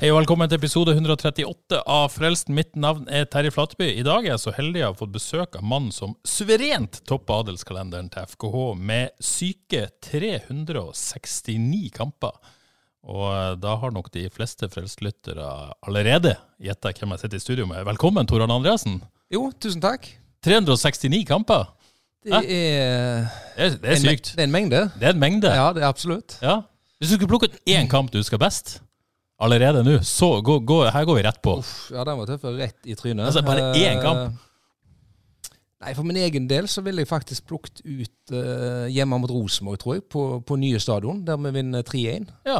Hei og velkommen til episode 138 av Frelsen. Mitt navn er Terje Flatby. I dag er jeg så heldig å ha fått besøk av mannen som suverent topper adelskalenderen til FKH med syke 369 kamper. Og eh, da har nok de fleste Frelst-lyttere allerede gjetta hvem jeg sitter i studio med. Velkommen, Tor Arne Andreassen. Jo, tusen takk. 369 kamper. Det er, Det er, det er en, sykt. det er en mengde. Det er en mengde. Ja, det er absolutt. Ja. Hvis du skulle plukket én kamp du husker best allerede nå, så gå, gå, her går vi rett på. Uff, ja, den var tøff. Rett i trynet. Altså, bare én Eh, kamp? Nei, For min egen del så ville jeg faktisk plukket ut uh, hjemme mot Rosenborg, tror jeg, på, på nye stadion, der vi vinner 3-1. Ja.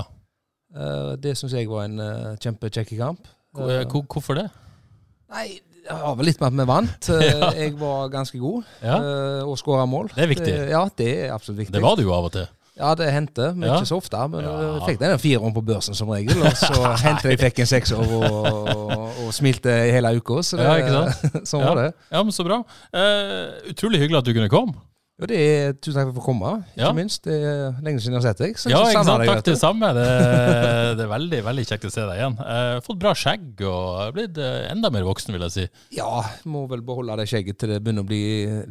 Uh, det syns jeg var en uh, kjempekjekk kamp. Hvor- hvor- Hvorfor det? Nei, det har vel litt med at vi vant. Ja. Jeg var ganske god Ja. og skåra mål. Det er viktig. ja, det er absolutt viktig. Det var det jo av og til. Ja, det hendte, men Ja. ikke så ofte. Men Ja. jeg fikk den fireren på børsen som regel, og så hendte jeg fikk en sekser og, og, og smilte hele uka. Så det, Ja, sånn var det. Ja, men Så bra. Uh, utrolig hyggelig at du kunne komme. Og det er Tusen takk for at jeg fikk komme, ikke Ja. minst. Det er lenge siden jeg har sett deg. Ja, ikke sant? Takk det samme. Det, det er veldig veldig kjekt å se deg igjen. Eh, fått bra skjegg og blitt eh, enda mer voksen, vil jeg si. Ja, må vel beholde det skjegget til det begynner å bli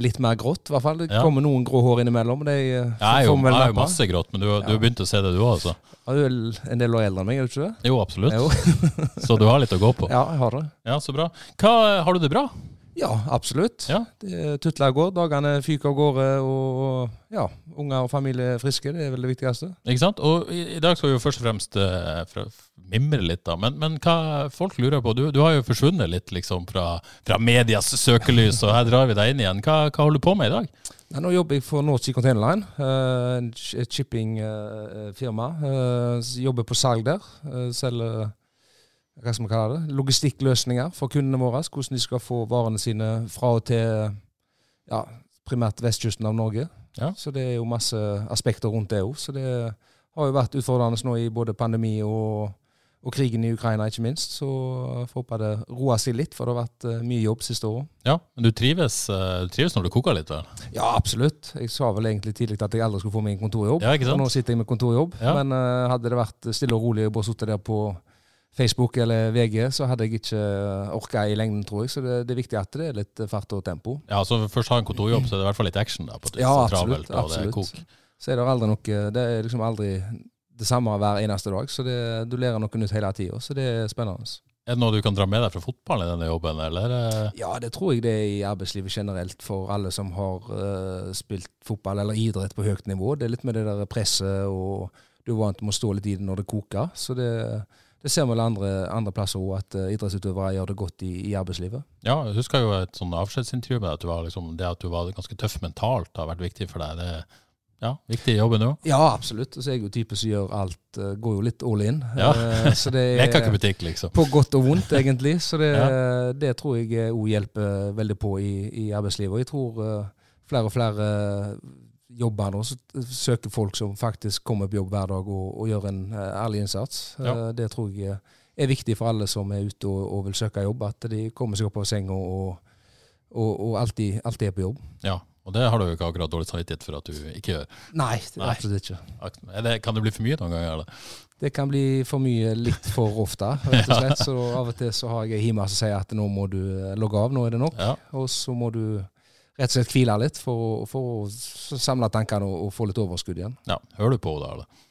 litt mer grått. i hvert fall. Det Ja. kommer noen grå hår innimellom. Det Jeg er jo, vi vel jeg har jo masse grått, men du, du har begynt å se det du òg, altså. Ja, Du er en del år eldre enn meg, er du ikke det? Jo, absolutt. Jo. Så du har litt å gå på. Ja, jeg har det. Ja, Så bra. Hva, har du det bra? Ja, absolutt. Ja. Det tutler av gårde, dagene fyker av gårde, og ja, unger og familie er friske. Det er vel det viktigste. Ikke sant? Og i, i dag skal vi jo først og fremst uh, mimre litt, da. Men, men hva folk lurer på Du, du har jo forsvunnet litt liksom fra, fra medias søkelys, og her drar vi deg inn igjen. Hva, hva holder du på med i dag? Nei, nå jobber jeg for North Sea Container Line, eh, et shippingfirma. jobber på salg der. eh, selger hva skal man kalle det, logistikkløsninger for kundene våre. Hvordan de skal få varene sine fra og til ja, primært vestkysten av Norge. Ja. Så det er jo masse aspekter rundt det òg. Så det har jo vært utfordrende nå i både pandemi og, og krigen i Ukraina, ikke minst. Så jeg får håpe det roer seg litt, for det har vært eh, mye jobb siste året. Ja, men du trives, eh, du trives når det koker litt, vel? Ja, absolutt. Jeg sa vel egentlig tidlig at jeg aldri skulle få meg en kontorjobb. Ja, ikke sant? Og nå sitter jeg med kontorjobb. Ja. Men eh, hadde det vært stille og rolig og bare sittet der på Facebook eller VG, så hadde jeg ikke orka i lengden, tror jeg. Så det, det er viktig at det er litt fart og tempo. Ja, så først ha en kontorjobb, så er det i hvert fall litt action da, på det. Ja, absolutt. travelt, og det er. Så er det aldri noe Det er liksom aldri det samme hver eneste dag. Så det, du lærer noe nytt hele tida. Så det er spennende. Er det noe du kan dra med deg fra fotballen i denne jobben, eller? eh? Ja, det tror jeg det er i arbeidslivet generelt for alle som har uh, spilt fotball eller idrett på høyt nivå. Det er litt med det der presset, og du er vant med å stå litt i det når det koker. Så det, det ser vi vel andre, andre plasser òg, at eh, idrettsutøvere gjør det godt i, i arbeidslivet. Ja, jeg husker jo et sånn avskjedsintervju med at du var liksom, det at du var ganske tøff mentalt har vært viktig for deg. Det ja, viktig i jobben òg. Ja, absolutt. Og så er jeg jo type som gjør alt eh, Går jo litt all in. Ja. Eh, så det er- ikke butikk, liksom. På godt og vondt, egentlig. Så det, Ja. det tror jeg òg hjelper veldig på i, i arbeidslivet. Og jeg tror flere og flere eh, jobber nå, så søker folk som faktisk kommer på jobb hver dag og, og gjør en eh, ærlig innsats. Ja. Eh, det tror jeg er viktig for alle som er ute og, og vil søke jobb, at de kommer seg opp av senga og, og, alltid, alltid er på jobb. Ja, og det har du jo ikke akkurat dårlig samvittighet for at du ikke gjør. Nei, det Nei. absolutt ikke. Eller, kan det bli for mye noen ganger? Eller? Det kan bli for mye litt for ofte, rett og slett. Så av og til så har jeg hjemme som sier at nå må du eh, logge av, nå er det nok. Ja. Og så må du rett og slett hvile litt for, for å samle tankene og, og få litt overskudd igjen. ja. Hører du på da, eller?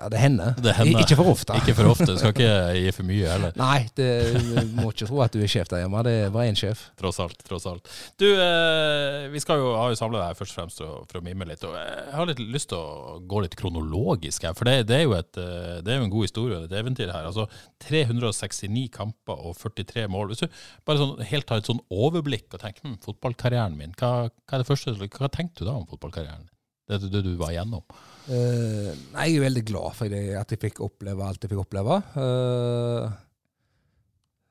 Ja, det hender. Det hender. Ikke for ofte. Ikke for ofte. Du skal ikke gi for mye heller. Nei, det, du må ikke tro at du er sjef der hjemme. Det er bare én sjef. Tross alt. tross alt. Du, eh, vi skal jo, har jo samla deg først og fremst for å- mime litt. og Jeg har litt lyst til å gå litt kronologisk her, for det, det, er, jo et, eh, det er jo en god historie, og et eventyr her. altså 369 kamper og 43 mål. Hvis du bare sånn, helt tar et sånn overblikk og tenker hm, fotballkarrieren min, hva, hva er det første, hva tenkte du da om fotballkarrieren? Det, det du var igjennom? Uh, nei, jeg er veldig glad for det, at jeg fikk oppleve alt jeg fikk oppleve. Uh,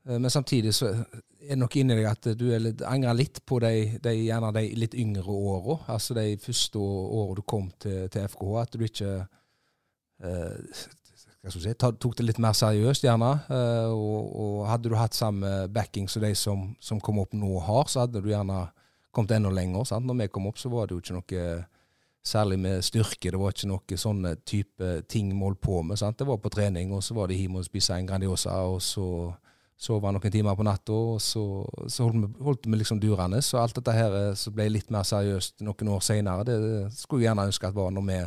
men samtidig så er det nok inni deg at du litt, angrer litt på de, de, gjerne de litt yngre åra. Altså de første åra du kom til, til FKH. At du ikke eh, si, tok det litt mer seriøst, gjerne. Eh, og, og hadde du hatt samme backing som de som, som kom opp nå har, så hadde du gjerne kommet enda lenger. Sant? Når vi kom opp, så var det jo ikke noe særlig med styrke. Det var ikke noe sånne type ting holdt på med. Sant? Det var på trening, og så var det hjemme og spise en Grandiosa, og så sove noen timer på natta, og så, så holdt, vi, liksom durende. Så alt dette her eh, ble litt mer seriøst noen år seinere, det, skulle jeg gjerne ønske at var når vi,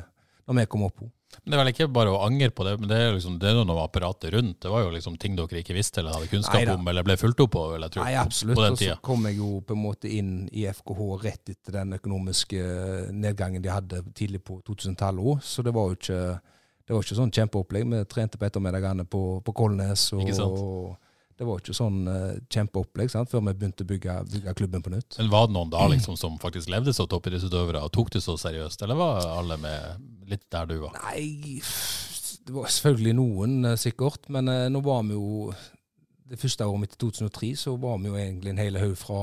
når vi kom opp. Men Det er vel ikke bare å angre på det, men det er, liksom, det er noe med apparatet rundt. Det var jo liksom ting dere ikke visste eller hadde kunnskap Neida. om, eller ble fulgt opp på, vil jeg tro, Nei, absolutt. på den Og så kom jeg jo på en måte inn i FKH rett etter den økonomiske nedgangen de hadde tidlig på 2000-tallet òg. Så det var jo ikke, det var ikke sånn kjempeopplegg. Vi trente på ettermiddagene på, på Kolnes. Og det var ikke sånn uh, kjempeopplegg sant? før vi begynte å bygge, bygge klubben på nytt. Men Var det noen da liksom som faktisk levde som toppidrettsutøvere og tok det så seriøst, eller var alle med litt der du var? Nei, det var selvfølgelig noen, eh, sikkert. Men uh, nå var vi jo Det første året mitt i 2003 så var vi jo egentlig en hel haug fra,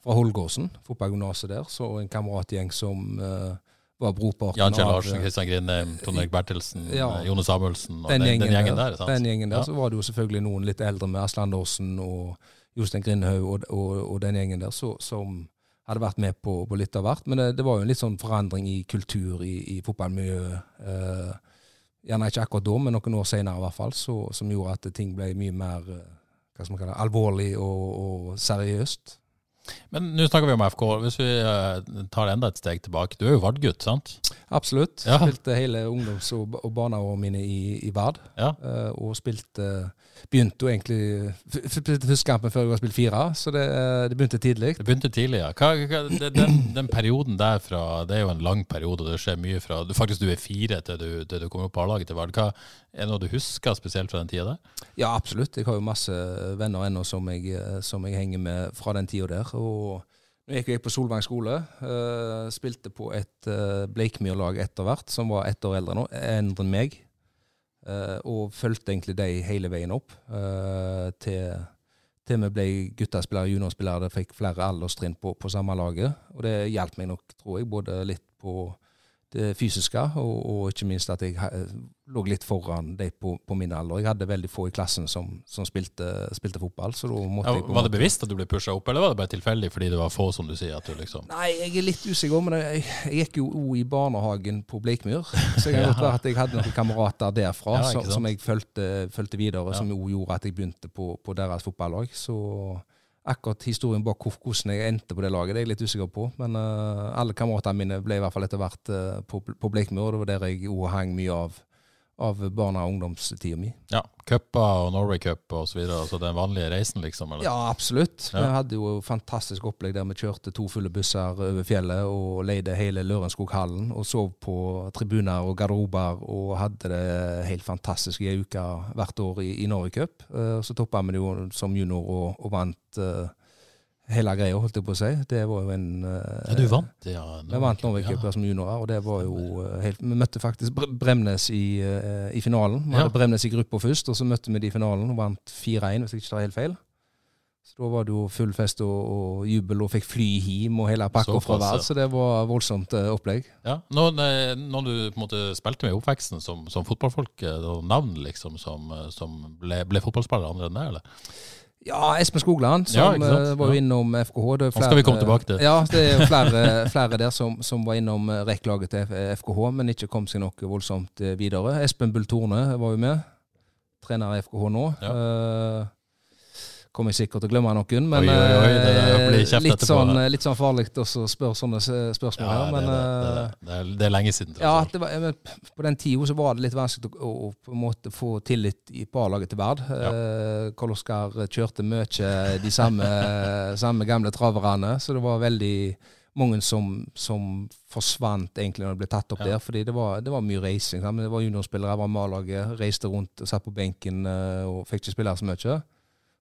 fra Holgåsen, fotballgymnaset der. Så en kameratgjeng som eh, var brorparten Jan Kjell Larsen, Kristian Grindheim, Tone Erik Bertelsen, Ja. eh, Jone Samuelsen og den, gjengen, der. der, sant? den gjengen der. Ja. Så var det jo selvfølgelig noen litt eldre med Asle Andersen og Jostein Grindhaug og, og, og den gjengen der så, som hadde vært med på, på litt av hvert. Men det, det var jo en litt sånn forandring i kultur i, i fotballmiljøet. Eh, gjerne ikke akkurat da, men noen år senere i hvert fall, så, som gjorde at ting ble mye mer eh, hva skal man kalle det, alvorlig og, og seriøst. Men nå snakker vi om FK. Hvis vi eh, tar enda et steg tilbake. Du er jo Vard-gutt, sant? Absolutt. Ja. Spilte hele ungdoms- og, barneårene mine i, i Vard. Ja. Eh, og spilte Begynte jo egentlig første kampen før jeg var spilt fire, så det, det begynte tidlig. Det begynte tidlig, ja. Hva, hva, den, den perioden derfra, det er jo en lang periode, og det skjer mye fra du, Faktisk du er fire til du, til du kommer opp på A-laget til Vard. Er det noe du husker spesielt fra den tida der? Ja, absolutt. Jeg har jo masse venner ennå som jeg, som jeg henger med fra den tida der. Og nå gikk jeg på Solvang skole. Uh, spilte på et uh, Bleikmyr-lag etter hvert, som var ett år eldre nå, enn meg. Eh, og fulgte egentlig de hele veien opp eh, til, til vi ble guttespillere, juniorspillere, fikk flere alderstrinn på, på samme laget. Og det hjalp meg nok, tror jeg, både litt på det fysiske, og, og ikke minst at jeg lå litt foran de på, på min alder. Jeg hadde veldig få i klassen som, som spilte, spilte fotball, så da måtte Ja, jeg var det bevisst at du ble pusha opp, eller var det bare tilfeldig fordi det var få, som du sier? at du liksom... Nei, jeg er litt usikker, men jeg, jeg gikk jo òg i barnehagen på Bleikmyr. Så jeg, ja. at jeg hadde noen kamerater derfra Ja, som, som jeg fulgte, videre, som jo gjorde at jeg begynte på, på deres fotballag. Så akkurat historien bak hvordan jeg endte på det laget, det er jeg litt usikker på. Men uh, alle kameratene mine ble i hvert fall etter hvert uh, på, på Bleikmyr, og det var der jeg òg hang mye av, av barna og ungdomstida mi. Ja, Cuper og Norway Cup og så videre, altså den vanlige reisen, liksom? Eller? Ja, absolutt. Ja. Vi hadde jo fantastisk opplegg der vi kjørte to fulle busser over fjellet og leide hele Lørenskoghallen og sov på tribuner og garderober og hadde det helt fantastisk i ei uke hvert år i, i Norway Cup. Eh, Så toppa vi det jo som junior og, og vant eh, hele greia, holdt jeg på å si. Det var jo en eh, Ja, du vant, ja. vi vant Norway-cupen ja. som juniorer, og det var jo eh, helt Vi møtte faktisk Bremnes i, eh, i finalen. Vi Ja. hadde Bremnes i gruppa først, og så møtte vi de i finalen og vant 4-1, hvis jeg ikke tar helt feil. Så da var det jo full fest og, og jubel, og fikk fly hjem og hele pakka fra hver, så det var voldsomt opplegg. Ja. Når, når du på en måte spilte med i oppveksten som, som fotballfolk, det var navn liksom som, som ble, ble fotballspillere andre enn deg, eller? Ja, Espen Skogland, som ja, eh, var jo innom FKH. Det flere, skal vi komme tilbake til. Ja, det er flere, flere der som, som var innom eh, rekklaget til FKH, men ikke kom seg noe voldsomt eh, videre. Espen Bull Torne var jo med. Trener i FKH nå. Ja. Eh, kommer jeg sikkert til å glemme noen, men Oi, oi, oi, det eh, litt, sånn, litt sånn farlig å spørre sånne spørsmål Ja, her. Men det, eh, det, det, er, det er lenge siden. ja, det var, på den tida var det litt vanskelig å, å på en måte få tillit i- A-laget til Verd. Ja. Karl Oskar kjørte mye de samme, samme gamle traverne, så det var veldig mange som, som forsvant egentlig når det ble tatt opp Ja. der. fordi det var, det var mye reising. sant? Men Det var juniorspillere, jeg var med A-laget, reiste rundt og satt på benken eh, og fikk ikke spille så mye.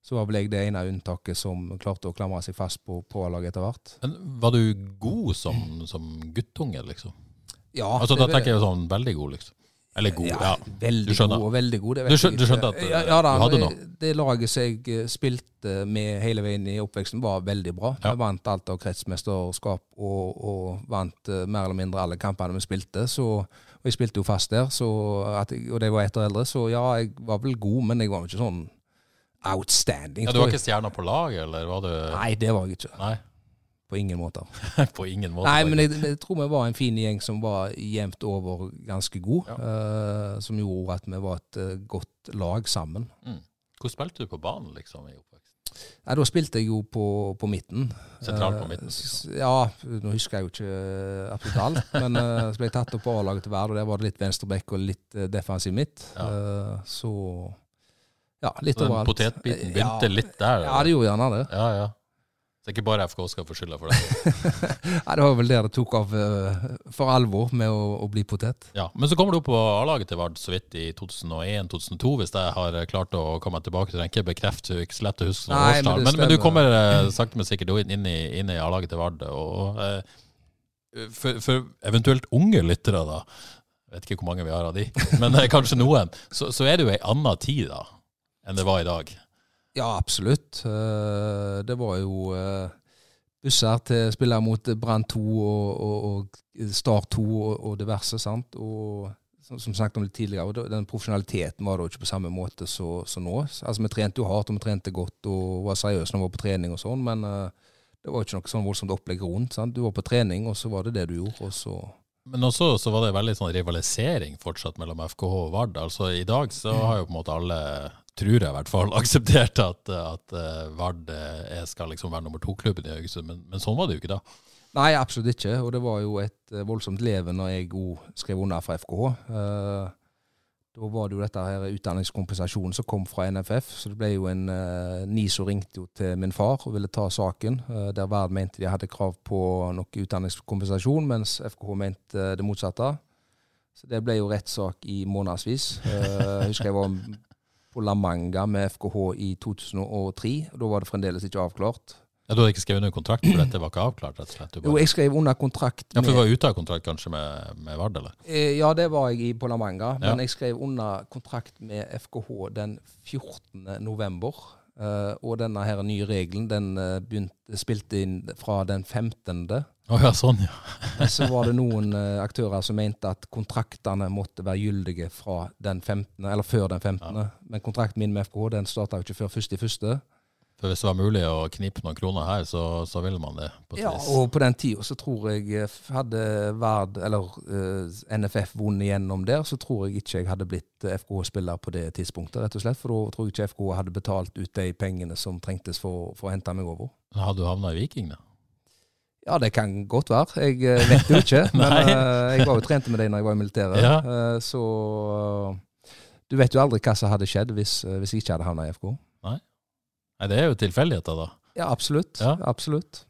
Så var vel jeg det ene unntaket som klarte å klamre seg fast på, A-laget etter hvert. Men var du god som, som guttunge, liksom? Ja, Altså, Da tenker jeg sånn veldig god, liksom. Eller god, ja. Veldig god og veldig god. Det Du vet skjøn- jeg du skjønte at, ja, ja, da, du hadde det- noe? Det laget som jeg eh, spilte med hele veien i oppveksten, var veldig bra. Ja. Vi vant alt av kretsmesterskap og, og vant uh, mer eller mindre alle kampene vi spilte. Så, og jeg spilte jo fast der, så jeg, og de var ett år eldre, så ja, jeg var vel god, men jeg var jo ikke sånn outstanding. Ja, du var ikke stjerna på laget, eller var du Nei, det var jeg ikke. Nei, På ingen måter. på ingen måte. Nei, men jeg, jeg tror vi var en fin gjeng som var jevnt over ganske god. eh, som gjorde at vi var et uh, godt lag sammen. Hvor spilte du på banen, liksom, i oppveksten? Nei, Da spilte jeg jo på, på midten. Sentralt på Eh, midten, liksom? Ja, nå husker jeg jo ikke absolutt alt. men så ble jeg tatt opp på A-laget til hver, og der var det litt venstreback og litt defensiv midt. Ja. Så ja, litt Så den overalt. potetbiten begynte ja, litt der? Ja, det gjorde gjerne det. ja, ja. Så ikke bare FK skal få skylda for det. Nei, det var vel der det tok av eh, for alvor med å, å bli potet. Ja, Men så kommer du opp på A-laget til Vard så vidt i 2001-2002, hvis jeg har eh, klart å komme tilbake til den. Ikke bekrefte, ikke så lett å huske Nei, men årstall. det Men, men, du kommer eh, sakte, men sikkert inn, i, inn i A-laget til Vard. Og, eh, for, for eventuelt unge lyttere, da, vet ikke hvor mange vi har av de, men eh, kanskje noen, så, så er det jo ei anna tid da enn det var i dag. Ja, absolutt. Eh, det var jo eh, busser til spillere mot Brann 2 og, og, og Start 2 og, og diverse. sant? Og som, som snakket om litt tidligere, den profesjonaliteten var da ikke på samme måte som nå. Altså, Vi trente jo hardt og vi trente godt og var seriøse når vi var på trening og sånn, men eh, det var ikke noe sånn voldsomt opplegg rundt. sant? Du var på trening, og så var det det du gjorde, og så Men også så var det veldig sånn rivalisering fortsatt mellom FKH og Vard. Altså I dag så har jo på en måte alle, tror jeg i hvert fall, akseptert at, at eh, Vard eh, skal liksom være nummer to-klubben i Haugesund, men, men sånn var det jo ikke da. Nei, absolutt ikke. Og det var jo et eh, voldsomt leven når jeg òg skrev under for FKH. Eh, da var det jo dette her utdanningskompensasjonen som kom fra NFF. Så det ble jo en uh, NISO ringte jo til min far og ville ta saken. eh, der Vard mente de hadde krav på noe utdanningskompensasjon, mens FKH mente eh, det motsatte. Så det ble jo rettssak i månedsvis. Eh, jeg husker jeg var på La Manga med FKH i 2003. og Da var det fremdeles ikke avklart. Ja, du hadde ikke skrevet under kontrakt, for dette var ikke avklart? rett og slett? Du Jo, jeg skrev under kontrakt med... Ja, for du var ute av kontrakt kanskje med, med Vard, eller? Eh, Ja, det var jeg i på La Manga, Ja. men jeg skrev under kontrakt med FKH den 14. november. Eh, og denne her nye regelen den uh, begynte, spilte inn fra den 15. Oh, ja, sånn, ja. Så var det noen uh, aktører som mente at kontraktene måtte være gyldige fra den 15., eller før den 15. Men kontrakten min med FKH den starta jo ikke før 1.1. For hvis det var mulig å knipe noen kroner her, så, så ville man det. på Ja, vis. og på den tida så tror jeg eh, hadde Vard, eller uh, NFF vunnet gjennom der, så tror jeg ikke jeg hadde blitt eh, FKH-spiller på det tidspunktet, rett og slett. For da tror jeg ikke FKH hadde betalt ut de pengene som trengtes for, for å hente meg over. Hadde du havna i Viking, da? Ja, det kan godt være. Jeg eh, vet jo ikke. men eh, jeg var jo trente med dem når jeg var i militæret. Ja. uh, så eh, du vet jo aldri hva som hadde skjedd hvis, eh, hvis jeg ikke hadde havna i FK. Nei, det er jo tilfeldigheter, da. Ja, absolutt. Ja. Absolutt.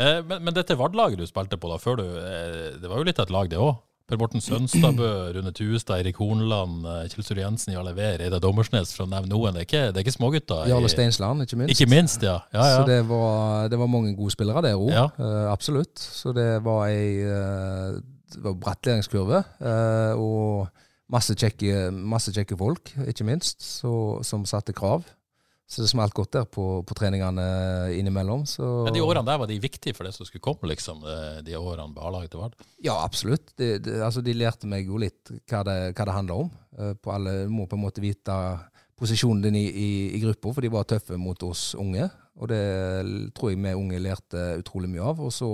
Eh, men, men dette Vard-laget du spilte på, da, før du eh, Det var jo litt av et lag, det òg. Per Morten Sønstadbø, Rune Tuestad, Erik Hornland, Kjelsrud Kjell Sture Jensen, Jarle Wehr, Reidar Dommersnes, for å nevne noen. Det er ikke, det er ikke smågutter. Jarle Steinsland, ikke minst. Ikke minst, ja. ja, ja. Så det var, det var mange gode spillere der òg. Ja. absolutt. Så det var ei uh, det var bratt læringskurve. eh, og masse kjekke, masse kjekke folk, ikke minst, så, som satte krav. Så det smalt godt der på, på treningene innimellom. Så Men de årene der var de viktige for det som skulle komme, liksom, de, de årene på A-laget til Vard? Ja, absolutt. De, de, altså, de lærte meg jo litt hva det, hva det handler om. Eh, På alle, må på en måte vite posisjonen din i, i, i gruppa, for de var tøffe mot oss unge. Og det tror jeg vi unge lærte utrolig mye av. Og så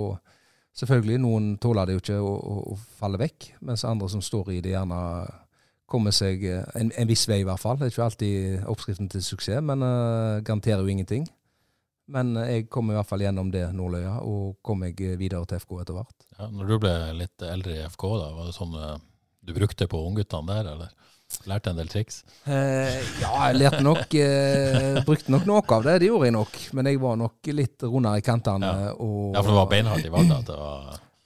selvfølgelig, noen tåler det jo ikke å, å, å falle vekk, mens andre som står i det, gjerne kommer seg eh, en, en viss vei, i hvert fall. Det er ikke alltid oppskriften til suksess, men uh, garanterer jo ingenting. Men uh, jeg kom i hvert fall gjennom det Nordløya, og kom meg videre til FK etter hvert. Ja, når du ble litt eldre i FK, da, var det sånn uh, du brukte på ungguttene der, eller? Lærte en del triks? Eh, ja, jeg lærte nok eh, Brukte nok noe av det, det gjorde jeg nok. Men jeg var nok litt rundere i kantene. Ja, ja for det var beinhardt i Vardø?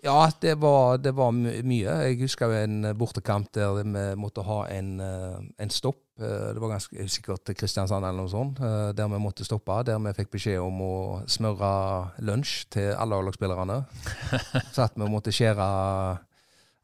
Ja, det var, det var mye. Jeg husker en bortekamp der vi måtte ha en, eh, en stopp. Eh, det var ganske sikkert Kristiansand eller noe sånt, eh, der vi måtte stoppe. Der vi fikk beskjed om å smøre lunsj til alle A-lagsspillerne. Så at vi måtte skjære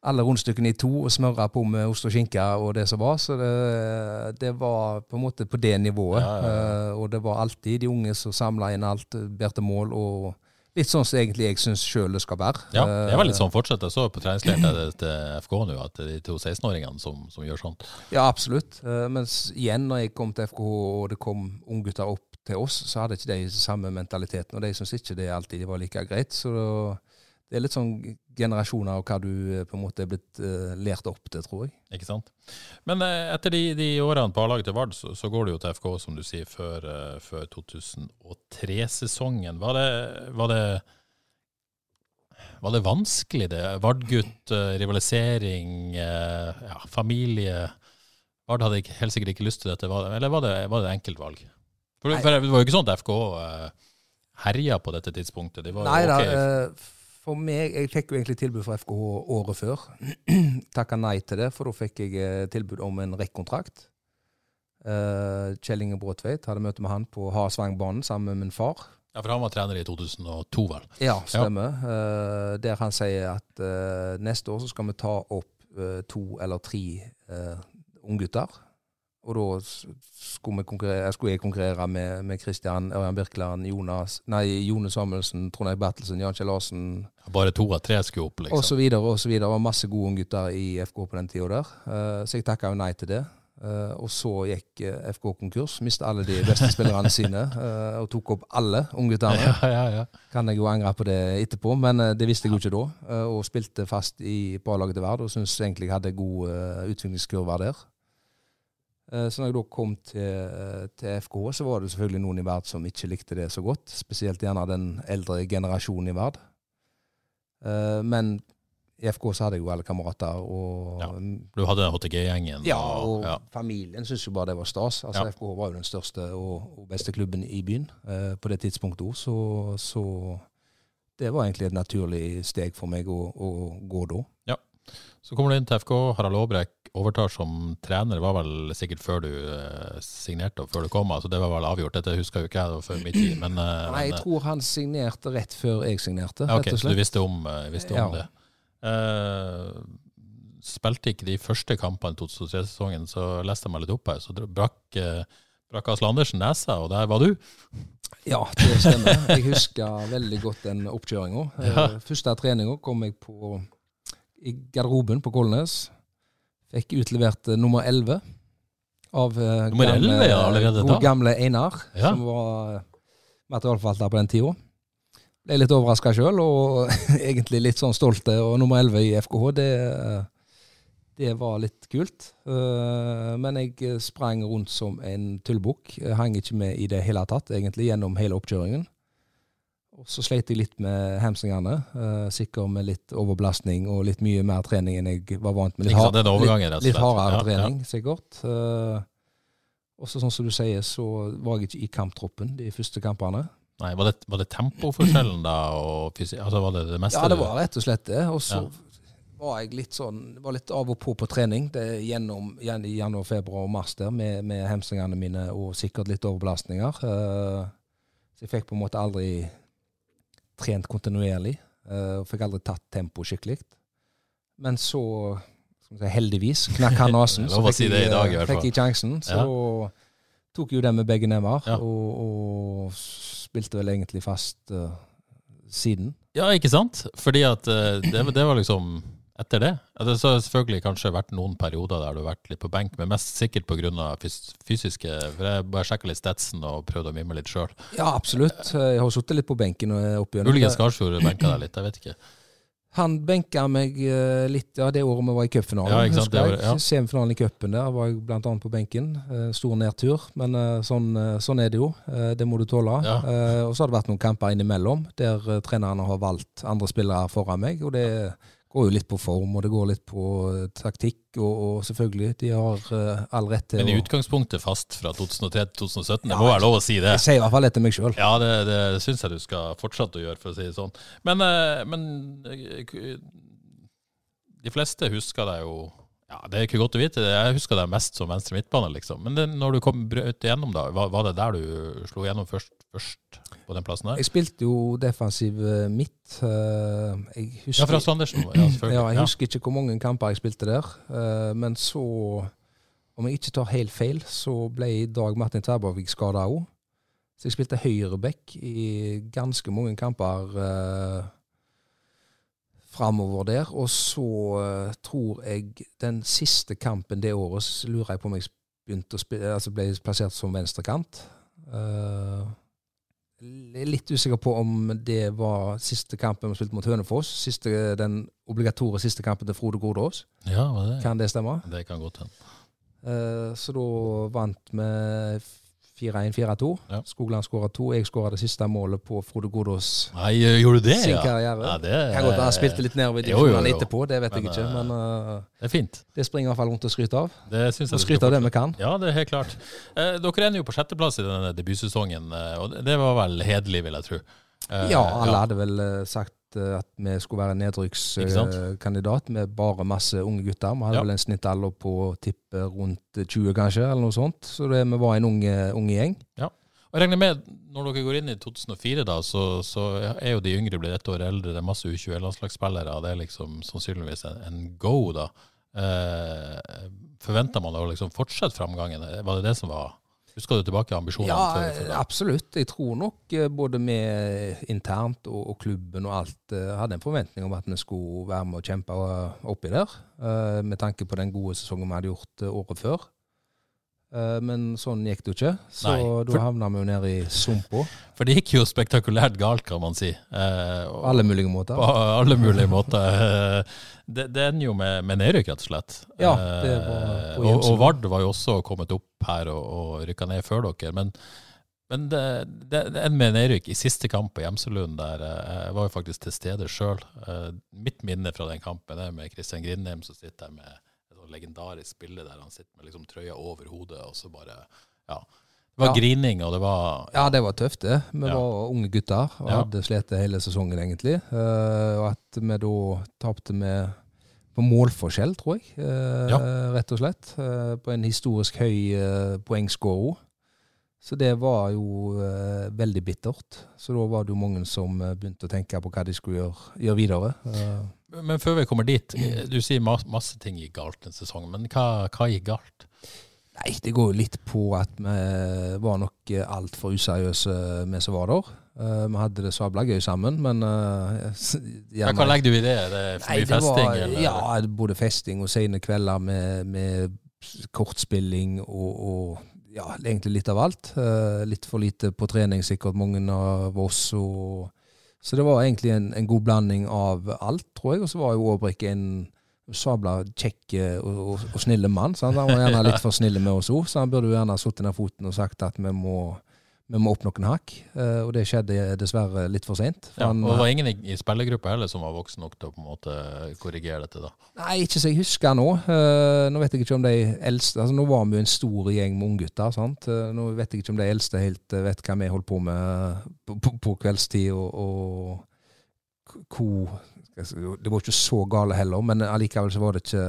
alle rundstykkene i to og smøre på med ost og skinke og det som var. Så det, det var på en måte på det nivået. Ja, ja, ja. Og det var alltid de unge som samla inn alt, bærte mål. og Litt sånn som egentlig jeg syns sjøl det skal være. Ja, det er vel litt sånn fortsatt. Jeg så på treningsleiren til FK nå at det er de to 16-åringene som, som, gjør sånt. Ja, absolutt. Uh, mens igjen, når jeg kom til FK og det kom unggutter opp til oss, så hadde ikke de samme mentaliteten. Og de syns ikke det alltid var like greit. Så det er litt sånn generasjoner og hva du eh, på en måte er blitt uh, lært opp til, tror jeg. Ikke sant. Men uh, etter de, de, årene på A-laget til Vard, så, så, går du jo til FK, som du sier, før, uh, før 2003-sesongen. Var det, var, det, var det vanskelig, det? Vard-gutt, rivalisering, ja, familie Vard hadde ikke, helt sikkert ikke lyst til dette, eller var det, var det enkeltvalg? For, for, det var jo ikke sånn at FK herja på dette tidspunktet. De Nei da. For meg, Jeg fikk jo egentlig tilbud fra FKH året før. Takka nei til det, for da fikk jeg eh, tilbud om en rekkontrakt. Uh, Kjell Inge Bråtveit hadde møte med han på Hasvangbanen sammen med min far. Ja, For han var trener i 2002, vel? Ja, stemmer. Ja. Uh, der han sier at uh, neste år så skal vi ta opp to eller tre unggutter og da skulle, skulle, jeg konkurrere med, med Christian Ørjan Birkeland, Jonas, nei, Jone Samuelsen, Trond Eik Bertelsen, Jan Kjell Larsen. Bare to av tre skulle opp, liksom? Og så videre, og så videre. Det var masse gode unggutter i FK på den tida der. Uh, så jeg takka jo nei til det. Uh, og så gikk eh, FK konkurs. Mista alle de beste spillerne sine. og tok opp alle ungguttene. Ja, ja, ja. Kan jeg jo angre på det etterpå, men det visste jeg jo ikke da. og spilte fast i A-laget til Vard og syntes egentlig jeg hadde god utviklingskurve der. Eh, så når jeg da kom til, eh, til, FKH, så var det selvfølgelig noen i Vard som ikke likte det så godt. Spesielt gjerne den eldre generasjonen i Vard. Eh, men i FK så hadde jeg jo alle kamerater. Og, ja, du hadde HTG-gjengen? Ja, og ja. familien syntes jo bare det var stas. Altså ja. FKH var jo den største og, beste klubben i byen eh, på det tidspunktet òg, så, så, det var egentlig et naturlig steg for meg å, å gå da. Ja. Så kommer du inn til FK. Harald Aabrekk overtar som trener. Var vel sikkert før du uh, signerte og før du kom. altså Det var vel avgjort. Dette husker jo ikke jeg, før min tid. Men, uh, Nei, jeg men, tror han signerte rett før jeg signerte. Ja, ok, Så du visste om, uh, visste om ja. det. spilte ikke de første kampene i 2003-sesongen, så leste jeg meg litt opp her. Så brakk, brakk Asle Andersen nesa, og der var du. Ja, det stemmer. Jeg husker veldig godt den oppkjøringa. Ja. Første treninga kom jeg på i garderoben på Kolnes. Fikk utlevert uh, nummer 11 av uh, nummer gamle, 11, ja, allerede da? gamle Einar, ja. som var uh, materialforvalter på den tida. Ble litt overraska sjøl, og egentlig litt sånn stolt. Og nummer 11 i FKH, det, det var litt kult. Men jeg sprang rundt som en tullbukk. Hang ikke med i det hele tatt, egentlig, gjennom hele oppkjøringen. Og så sleit jeg litt med hamstringene. Uh, sikkert med litt overbelastning og litt mye mer trening enn jeg var vant med. Litt, hard, litt, litt hardere ja, trening, ja. sikkert. Uh, også sånn som du sier, så var jeg ikke i kamptroppen de første kampene. Nei, Var det, var det tempoforskjellen da? Og altså var det det meste? Ja, det var rett og slett det. Og så ja. var jeg litt sånn, var litt av og på på trening det gjennom januar, februar og mars der med, med hamstringene mine og sikkert litt overbelastninger. Uh, så jeg fikk på en måte aldri trent kontinuerlig. Uh, fikk aldri tatt tempo skikkelig. Men så, si, heldigvis, knakk han nesen. så fikk, si jeg, dag, fikk jeg sjansen. Så ja. tok jo den med begge never, ja. og, og, spilte vel egentlig fast uh, siden. Ja, ikke sant? Fordi at uh, det, det var liksom etter det? Det har selvfølgelig kanskje vært noen perioder der du har vært litt på benk, men mest sikkert pga. fysiske For jeg bare sjekka litt statsen og prøvde å mimre litt sjøl. Ja, absolutt. Jeg har sittet litt på benken. Muligens Skarsfjord benka deg litt, jeg vet ikke. Han benka meg eh, litt ja, det året vi var i cupfinalen. Ja, husker jeg. ja. Semifinalen i cupen der var jeg annet på benken. Eh, stor nedtur, men eh, sånn, sånn er det jo. Det må du tåle. Ja. Og så har det vært noen kamper innimellom der trenerne har valgt andre spillere foran meg. og det går jo litt på form, og det går litt på eh, taktikk, og, og selvfølgelig, de har uh, all rett til Men i utgangspunktet fast fra 2003 til 2017. Det Ja, må være lov å si det. Jeg sier i hvert fall det til meg sjøl. Ja, det, det syns jeg du skal fortsette å gjøre, for å si det sånn. Men, uh, men de fleste husker deg jo ja, Det er ikke godt å vite. Jeg husker deg mest som venstre midtbane, liksom. Men det, når du kom brøt igjennom, da, var, var det der du slo igjennom først, først på den plassen der? Jeg spilte jo defensiv eh, midt. eh, Jeg husker, Ja, fra Sandersen. Ja. Ja, jeg husker ikke hvor mange kamper jeg spilte der. eh, Men så, om jeg ikke tar helt feil, så ble Dag Martin Terborvik skada òg. Så jeg spilte høyreback i ganske mange kamper uh, framover der. Og så eh, tror jeg den siste kampen det året, så lurer jeg på om jeg begynte å spille, altså ble plassert som venstrekant. Uh, litt usikker på om det var siste kampen vi spilte mot Hønefoss. Siste, den obligatoriske siste kampen til Frode Gordås. ja, det? Kan det stemme? Det kan godt hende. Eh, så da vant vi 4-1-4-2. Ja. Skogland skåra to. Jeg skåra det siste målet på Frode Godos Nei, gjorde du det, sin ja? karriere. ja det, Kan godt han spilte litt nedover divisjonene etterpå, det vet Men, jeg ikke. eh, Men uh, det er fint. det springer i hvert fall rundt å skryte av. Det synes jeg Og skryte av det vi kan. Ja, det er helt klart. Eh, dere ender jo på sjetteplass i denne debutsesongen, eh, og det- var vel hederlig, vil jeg tro. Eh, Ja, alle hadde vel eh, sagt eh, at vi skulle være en nedrykkskandidat med bare masse unge gutter. Vi hadde Ja. vel en snittalder på tippe rundt 20, kanskje, eller noe sånt. Så det, vi var en ung, eh, ung gjeng. Og jeg regner med, når dere går inn i 2004, da, så, så er jo de yngre blitt ett år eldre. Det er masse U21-landslagsspillere. Det er liksom sannsynligvis en, en go, da. Eh, Forventer man å liksom fortsette framgangen? Var det det som var Husker du tilbake ambisjonene? Ja, absolutt. Jeg tror nok eh, både vi internt og, og klubben og alt eh, hadde en forventning om at vi skulle være med og kjempe eh, oppi der. eh, Med tanke på den gode sesongen vi hadde gjort eh, året før. Eh, Men sånn gikk det jo ikke, så Nei, da for- havna vi jo nede i sumpa. For det gikk jo spektakulært galt, kan man si. Eh, og- På alle mulige måter. På alle mulige måter. Eh, Det, det ender jo med, med nedrykk, rett og slett. Ja, det var på Eh, og, og Vard var jo også kommet opp her og, og rykka ned før dere. Men, men det, det, det ender med nedrykk i siste kamp på Gjemselund. Der jeg var jo faktisk til stede sjøl. Mitt minne fra den kampen er med Kristian Grindheim som sitter der med legendarisk bilde der han sitter med liksom trøya over hodet, og så bare Ja. Det var Ja. grining, og det var Ja, det var tøft, det. Vi Ja. var unge gutter og Ja. hadde slitt hele sesongen, egentlig. Uh, og at vi da tapte med på målforskjell, tror jeg, uh, Ja. rett og slett. Uh, på en historisk høy poengscore. Så det var jo eh, veldig bittert. Så da var det jo mange som begynte å tenke på hva de skulle gjøre, gjøre videre. Eh, Men før vi kommer dit, du sier ma- masse ting gikk galt den sesongen, men hva, hva gikk galt? Nei, det går jo litt på at vi var nok altfor useriøse, vi som var der. Eh, vi hadde det sabla gøy sammen, men Ja, hva legger du i det? Er det for Nei, mye det festing? var, eller? Ja, både festing og sene kvelder med, med kortspilling og, og ja, egentlig litt av alt. Eh, litt for lite på trening, sikkert mange av oss. Og, så det var egentlig en, en god blanding av alt, tror jeg. Og så var jo Aabrik en sabla kjekk eh, og, og, og snille mann. Sant? Han var gjerne litt for snille med oss òg, så han burde jo gjerne satt ned foten og sagt at vi må, vi må opp noen hakk. Eh, og det skjedde dessverre litt for seint. Ja, og det var ingen i, spillergruppa heller som var voksen nok til å på en måte korrigere dette, da. Nei, ikke så jeg husker nå. Eh, nå vet jeg ikke om de eldste altså Nå var vi jo en stor gjeng med unggutter. sant? Eh, nå vet jeg ikke om de eldste helt eh, vet hva vi holdt på med på, på, på kveldstid, og, og hvor Det var ikke så gale heller, men allikevel så var det ikke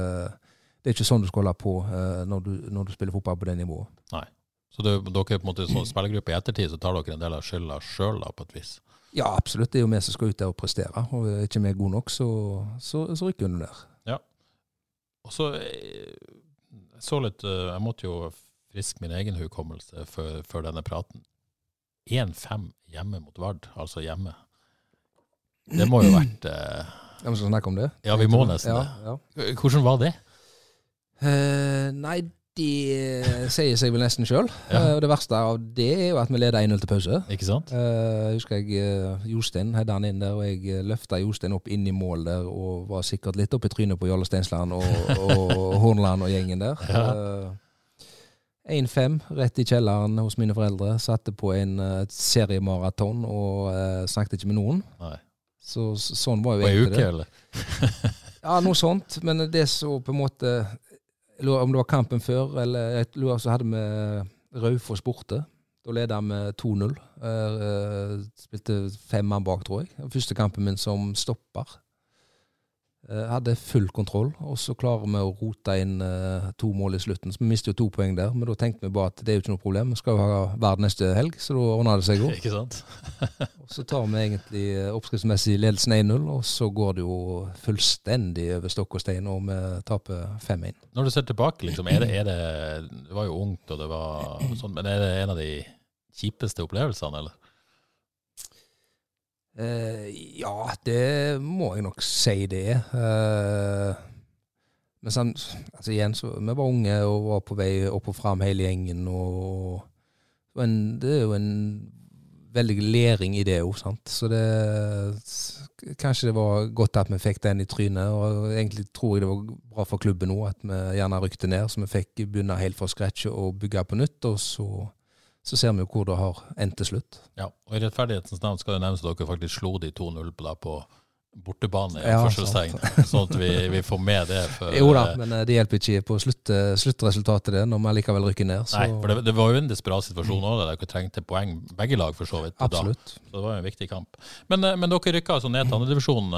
Det er ikke sånn du skal holde på eh, når, du, når du spiller fotball på det nivået. Så det, dere er på en måte sånn spillergruppe i ettertid, så tar dere en del av skylda sjøl, på et vis. Ja, absolutt. Det er jo vi som skal ut der og prestere. Og er ikke vi gode nok, så, så, så rykker vi under der. Og så eh, jeg så litt eh, Jeg måtte jo friske min egen hukommelse før, før denne praten. 1-5 hjemme mot Vard, altså hjemme. Det må jo ha vært eh, Ja, vi skal snakke om det? Ja, vi må nesten ja, det. Ja. Hvordan var det? Eh, nei, Det sier seg vel nesten sjøl. Og det verste av det er jo at vi leder 1-0 til pause. Ikke sant? Uh, husker jeg uh, Jostein hadde han inn der, og jeg løfta Jostein opp inn i mål der og var sikkert litt oppi trynet på Jarle Steinsland og, og Hornland og gjengen der. Ja. 1-5 rett i kjelleren hos mine foreldre. Satte på en seriemaraton og snakket ikke med noen. Nei. Så, så sånn var jo egentlig På ei uke, det. eller? Ja, noe sånt. Men det så på en måte jeg Om det var kampen før, eller jeg lurer så hadde vi Raufoss borte. Da leda vi 2-0. Eh, eh, spilte fem mann bak, tror jeg. Første kampen min som stopper. Eh, hadde full kontroll, og så klarer vi å rote inn eh, to mål i slutten. Så vi mister jo to poeng der, men da tenkte vi bare at det er jo ikke noe problem. Vi skal jo ha verd neste helg, så da ordner det seg jo. Ikke sant? Og så tar vi egentlig eh, oppskriftsmessig ledelsen 1-0, og så går det jo fullstendig over stokk og stein, og vi taper 5-1. Når du ser tilbake, liksom, er det, er det Det var jo ungt, og det var sånn, men er det en av de kjipeste opplevelsene, eller? Eh, ja, det må jeg nok si det. Eh, men sånn, altså igjen, så vi var unge og var på vei opp og fram hele gjengen. og, og en, Det er jo en veldig læring i det òg, sant. Så det Kanskje det var godt at vi fikk den i trynet. Og egentlig tror jeg det var bra for klubben òg at vi gjerne rykte ned, så vi fikk begynne helt fra scratch og bygge på nytt. Og så, så ser vi jo hvor det har endt til slutt. Ja, og I rettferdighetens navn skal det nevnes at dere faktisk slo de 2-0 på, da på bortebane, Ja, sånn at vi, vi får med det. For, Jo da, men eh, det hjelper ikke på slutt, eh, sluttresultatet det, når vi likevel rykker ned. Så Nei, for det, det var jo en desperat situasjon òg, der dere trengte poeng, begge lag for så vidt. da. absolutt. Så det var jo en viktig kamp. Men, eh, men dere rykka altså ned til andredivisjon.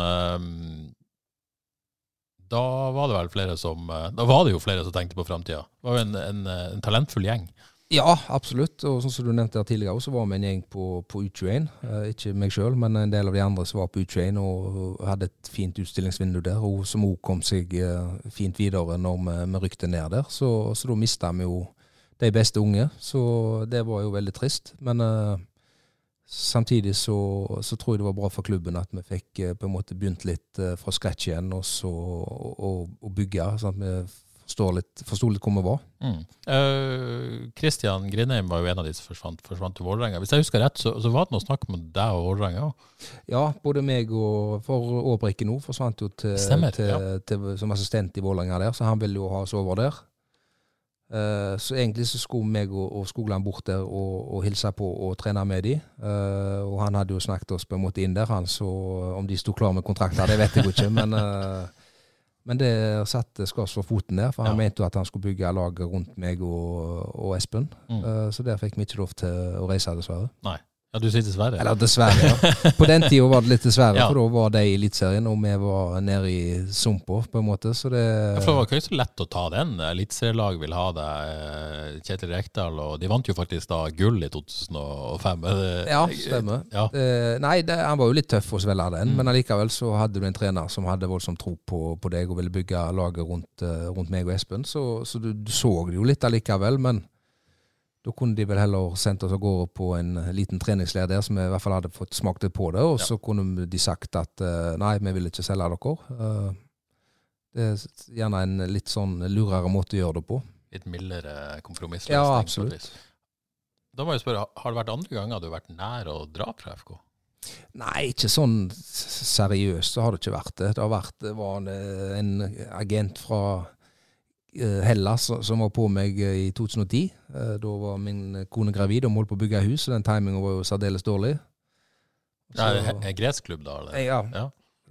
Da var det vel flere som Da var det jo flere som tenkte på framtida. Det var jo en, en, en talentfull gjeng. Ja, absolutt. Og sånn som du nevnte her tidligere, så var vi en gjeng på, på U21. Eh, ikke meg sjøl, men en del av de andre som var på U21 og hadde et fint utstillingsvindu der, og som òg kom seg eh, fint videre når vi, vi rykte ned der. Så, så da mista vi jo de beste unge, så det var jo veldig trist. Men eh, samtidig så, så tror jeg det var bra for klubben at vi fikk eh, på en måte begynt litt eh, fra scratch igjen, og så og bygge, sånn at vi litt, forsto litt hvor vi var. Mm. Kristian Grindheim var jo en av de som forsvant, forsvant til Vålerenga. Hvis jeg husker rett, så, så var det noe snakk med deg og Vålerenga òg. Ja, både meg og For Aabrike nå forsvant jo til, Stemmer, til, ja. til, som assistent i Vålerenga der, så han ville jo ha oss over der. Uh, så egentlig så skulle meg og, og Skogland bort der og, og hilse på og trene med de. Uh, og han hadde jo snakket oss på en måte inn der, han, så om de sto klar med kontrakter, det vet jeg jo ikke. men, eh, men det satte skars for foten der, for han Ja. mente jo at han skulle bygge laget rundt meg og, og Espen. Mm. Eh, så der fikk vi ikke lov til å reise, dessverre. Nei. Ja, du sier dessverre. Eller dessverre, ja. På den tida var det litt dessverre, Ja. for da var de i Eliteserien, og vi var nede i sumpa, på en måte. Så det Ja, for det var ikke så lett å ta den. Eliteserielag vil ha deg. eh, Kjetil Rekdal, og de vant jo faktisk da gull i 2005. Er Ja, stemmer. Ja. Eh, nei, det, han var jo litt tøff å svelge den, Mm. men allikevel så hadde du en trener som hadde voldsom tro på, på deg og ville bygge laget rundt, eh, rundt meg og Espen, så, så du, du så det jo litt allikevel, men da kunne de vel heller sendt oss av gårde på en liten treningsleir der, som vi i hvert fall hadde fått smakt litt på det, og Ja. så kunne de sagt at eh, nei, vi vil ikke selge dere. Eh, det er gjerne en litt sånn lurere måte å gjøre det på. Litt mildere kompromissløsning. Ja, absolutt. Da må jeg spørre, har det vært andre ganger du har vært nær å dra fra FK? Nei, ikke sånn seriøst så har det ikke vært det. Det har vært det var en, eh, en agent fra eh, Hellas som- var på meg eh, i 2010. Eh, Da var min kone gravid og vi holdt på å bygge hus, og den timingen var jo særdeles dårlig. Det er en gresk klubb, da? Eller? ja. Ja.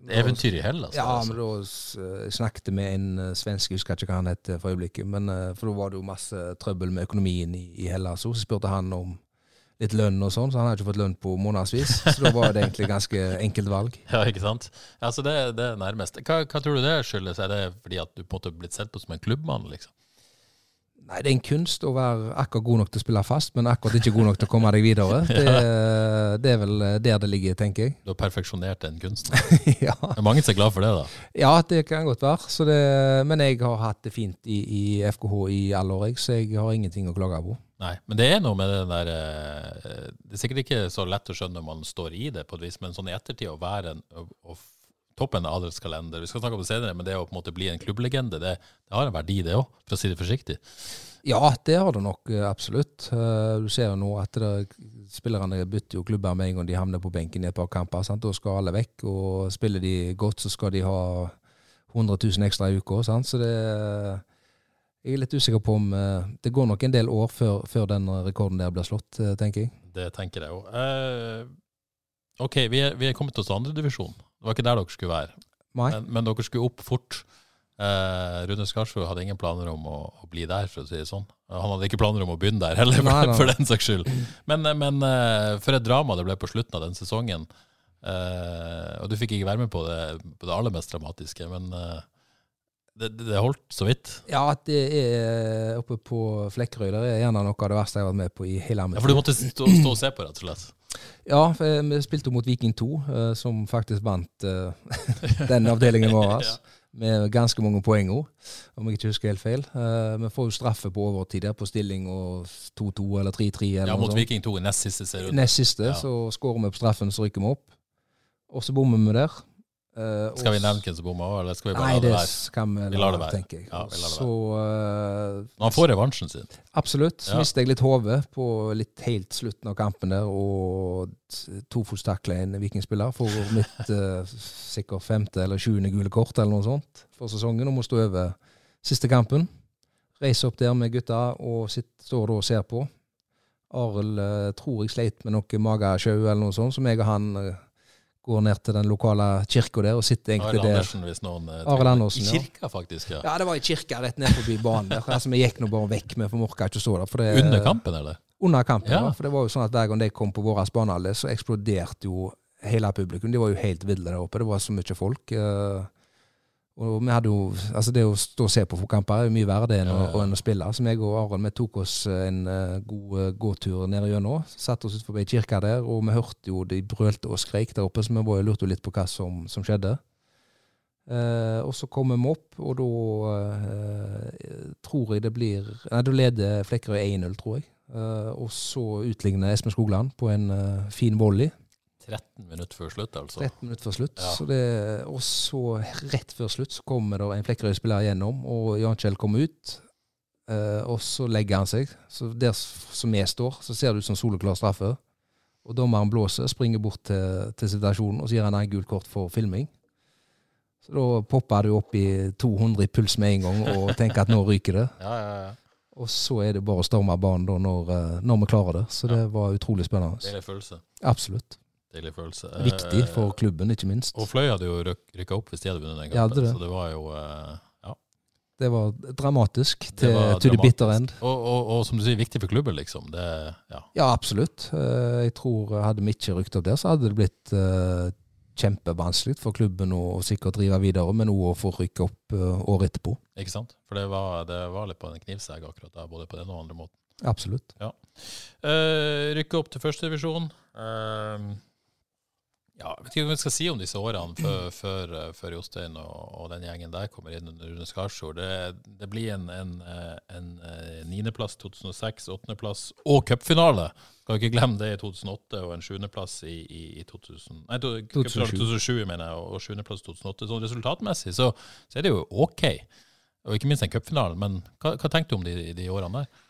Eventyr i Hellas? Ja, altså. men da snakket jeg med en eh, svensk, jeg husker ikke hva han het eh, for øyeblikket, men eh, for da var det jo masse trøbbel med økonomien i, i Hellas. Så spurte han om litt lønn og sånn, så han har ikke fått lønn på månedsvis. Så da var det egentlig ganske enkelt valg. Ja, ikke sant? Ja, så det, det er nærmest. Hva, hva tror du det skyldes? Er det fordi at du på en måte blitt sett på som en klubbmann, liksom? Nei, det er en kunst å være akkurat god nok til å spille fast, men akkurat ikke god nok til å komme deg videre. Det, det er vel der det ligger, tenker jeg. Du har perfeksjonert den kunsten. ja. Det er mange som er glad for det, da. ja, det kan godt være. Så det, men jeg har hatt det fint i, i FKH i alle år, jeg, så jeg har ingenting å klage på. Nei, men det er noe med den der eh, Det er sikkert ikke så lett å skjønne når man står i det, på et vis, men sånn i ettertid å være en å, toppen av adelskalender. Vi skal snakke om det senere, men det å på en måte bli en klubblegende, det, det har en verdi, det òg, for å si det forsiktig. Ja, det har det nok eh, absolutt. Eh, Du ser jo nå at det, spillerne bytter jo klubber med en gang de havner på benken i et par kamper. Sant? Da skal alle vekk, og spiller de godt, så skal de ha 100 000 ekstra i uka. Så det Jeg er litt usikker på om uh, Det går nok en del år før, før den rekorden der blir slått, eh, tenker jeg. Det tenker jeg òg. Uh, OK, vi er, vi er kommet til andredivisjon. Det var ikke der dere skulle være. Men, men dere skulle opp fort. Eh, Rune Skarsfjord hadde ingen planer om å, å bli der, for å si det sånn. Han hadde ikke planer om å begynne der heller, Nei, nei, for den saks skyld. Men, eh, men eh, for et drama det ble på slutten av den sesongen. Eh, og du fikk ikke være med på det, på det aller mest dramatiske, men eh, det, det det holdt så vidt. Ja, at det er oppe på Flekkerøy. Det er gjerne noe av det verste jeg har vært med på i hele mitt Ja, For du måtte stå, stå og se på, rett og slett. Ja, eh, vi spilte jo mot Viking 2, eh, som faktisk vant eh, den avdelingen vår. Ja. Med ganske mange poeng òg, om jeg ikke husker helt feil. Eh, Vi får jo straffe på overtid der, på stilling og 2-2 eller 3-3. Ja, mot. Viking 2 i nest siste serierunde. Nest siste, Ja. så skårer vi på straffen, så rykker vi opp. Og så bommer vi der. Eh, Skal vi nevne hvem som bomma òg, eller skal vi bare Nei, la det være? skal vi Vi la lar det være, tenker jeg. Ja, vi lar det så eh, Men han får revansjen sin. Absolutt. Så Ja. mistet jeg litt hodet på litt helt slutten av kampen der, og tofotstakla en vikingspiller for mitt uh, sikkert femte eller sjuende gule kort eller noe sånt for sesongen, og må stå over siste kampen. Reise opp der med gutta og sitt, står da og ser på. Arild uh, tror jeg sleit med noe magesjau eller noe sånt, som jeg og han eh, går ned til den lokale kirka der og sitter egentlig der. Hvis noen eh, Arild Andersen, I kirka, faktisk. ja. Ja, det var i kirka rett ned forbi banen der. Altså, vi gikk nå bare vekk, vi for orka ikke å stå der. Det, Under kampen, eller? Under kampen, Ja. ja. For det var jo sånn at hver gang de kom på vår banehalvdel, så eksploderte jo hele publikum. De var jo helt ville der oppe. Det var så mye folk. eh, Og vi hadde jo Altså, det å stå og se på fotkamper er jo mye verre det enn, Ja, ja, enn å spille. Så meg og Aron vi tok oss en uh, god eh, gåtur ned gjennom. Satte oss utenfor kirka der, og vi hørte jo de brølte og skreik der oppe, så vi bare lurte jo litt på hva som, som skjedde. Uh, og så kommer vi opp, og da uh, tror jeg det blir Nei, da leder Flekkerøy 1-0, tror jeg. Eh, og så utligner Espen Skogland på en eh, fin volley. 13 minutter før slutt, altså. 13 minutter før slutt. Ja. Så det, og så rett før slutt så kommer det en Flekkerøy-spiller gjennom, og Jan Kjell kommer ut. eh, og så legger han seg. Så der som vi står, så ser det ut som soleklar straffe. Og dommeren blåser, springer bort til, til situasjonen, og så gir han en gult kort for filming. Så da popper du opp i 200 i puls med en gang og tenker at nå ryker det. Ja, ja, ja. Og så er det bare å storme banen når, eh, når vi klarer det. Så det var utrolig spennende. Det er en følelse. Absolutt. Deilig følelse. Viktig for klubben, ikke minst. Og Fløy hadde jo rykka opp hvis de hadde vunnet den gangen, kampen. det. Så det var jo eh, ja. Det var dramatisk det til var to the bitter end. Og, og, og som du sier, viktig for klubben, liksom. Det, ja. Ja, absolutt. Eh, Jeg tror eh, hadde vi ikke rykt opp der, så hadde det blitt kjempevanskelig for klubben å sikkert drive videre, men òg å få rykke opp året etterpå. Ikke sant? For det var, det var litt på en knivsegg akkurat der, både på den og andre måten. Absolutt. Uh, rykke opp til førstedivisjon. Uh, ja, jeg vet ikke hva vi skal si om disse årene før, før, eh, før Jostein og, og den gjengen der kommer inn under Rune Skarsjord. Det, det blir en, en, eh, en eh, niendeplass 2006, åttendeplass og cupfinale. Skal ikke glemme det i 2008, og en sjuendeplass i, i, i 2000, nei, to- cupfinale 2007, mener jeg, og sjuendeplass 2008. Sånn resultatmessig så, så er det jo OK. Og ikke minst en cupfinale. Men hva, hva tenkte du om de, de årene der?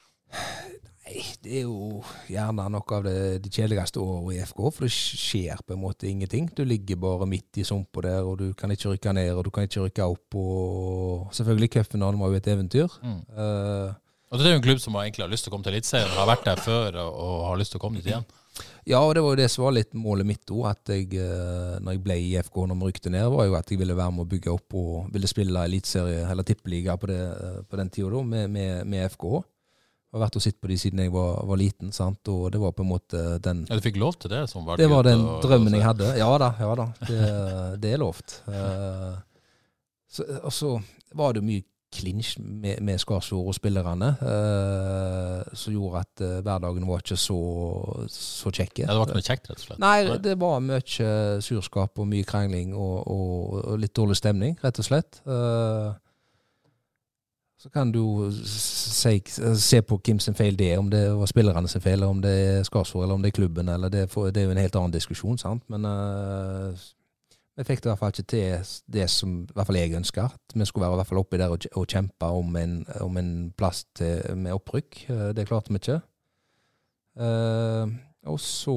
Nei, det er jo gjerne noe av det, de kjedeligste året i FK, for det skjer på en måte ingenting. Du ligger bare midt i sumpa der, og du kan ikke rykke ned, og du kan ikke rykke opp. Og selvfølgelig, cupfinalen var jo et eventyr. Mm. Uh, Og det er jo en klubb som egentlig har lyst til å komme til Eliteserien, har vært der før og, og har lyst til å komme dit igjen. Ja, og det var jo det som var litt målet mitt òg. At jeg, eh, når jeg ble i FK når vi rykte ned, var jo at jeg ville være med å bygge opp og ville spille eliteserie eller tippeliga på, det, eh, på den tida med, med, med FK. Jeg har vært og sett på de siden jeg var, var liten, sant? og det var på en måte den Ja, Du fikk lov til det? som Det var den og- drømmen jeg hadde. Ja da, ja da. Det, det er lovt. Uh, så, og så var det mye klinsj med, med Skarsfjord og spillerne, uh, som gjorde at uh, hverdagen var ikke så, så kjekke. Ja, det var ikke noe kjekt, rett og slett? Nei, det var mye surskap og mye krangling og, og, og litt dårlig stemning, rett og slett. Eh, så kan du se, se på hvem sin feil det er, om det var spillerne sin feil, eller om det er Skarsvåg, eller om det er klubben, eller det for, det er jo en helt annen diskusjon, sant. Men uh, vi fikk det i hvert fall ikke til det som i hvert fall jeg ønska. At vi skulle være i hvert fall oppi der og, og kjempe om en, om en plass til, med opprykk. Eh, Det klarte vi ikke. Uh, og så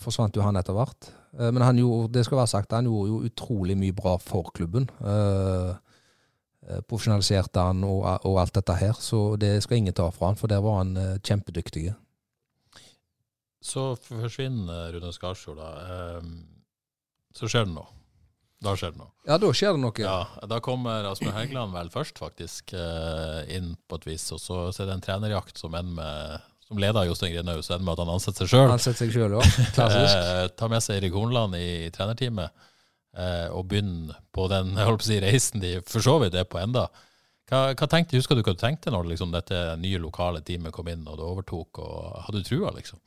forsvant jo han etter hvert. Uh, men han gjorde, det skal være sagt, han gjorde jo utrolig mye bra for klubben. Eh, profesjonaliserte han og, og alt dette her, så det skal ingen ta fra han, for der var han eh, kjempedyktig. Så forsvinner Rune Skarsjord, da. Ehm, så skjer det noe. Da skjer det noe. Ja, da skjer det noe. Ja, Da kommer Asmund Hegeland vel først, faktisk, eh, inn på et vis. Og så, så er det en trenerjakt som ender med som leder Jostein Grinhaug, så ender med at han ansetter seg sjøl. Han setter seg sjøl ja. Klassisk. Eh, tar med seg Erik Hornland i, trenerteamet eh, og begynner på den å si, reisen de for så vidt er på enda. Hva, hva tenkte, Husker du hva du tenkte når liksom, dette nye lokale teamet kom inn og du overtok? og Hadde du trua, liksom?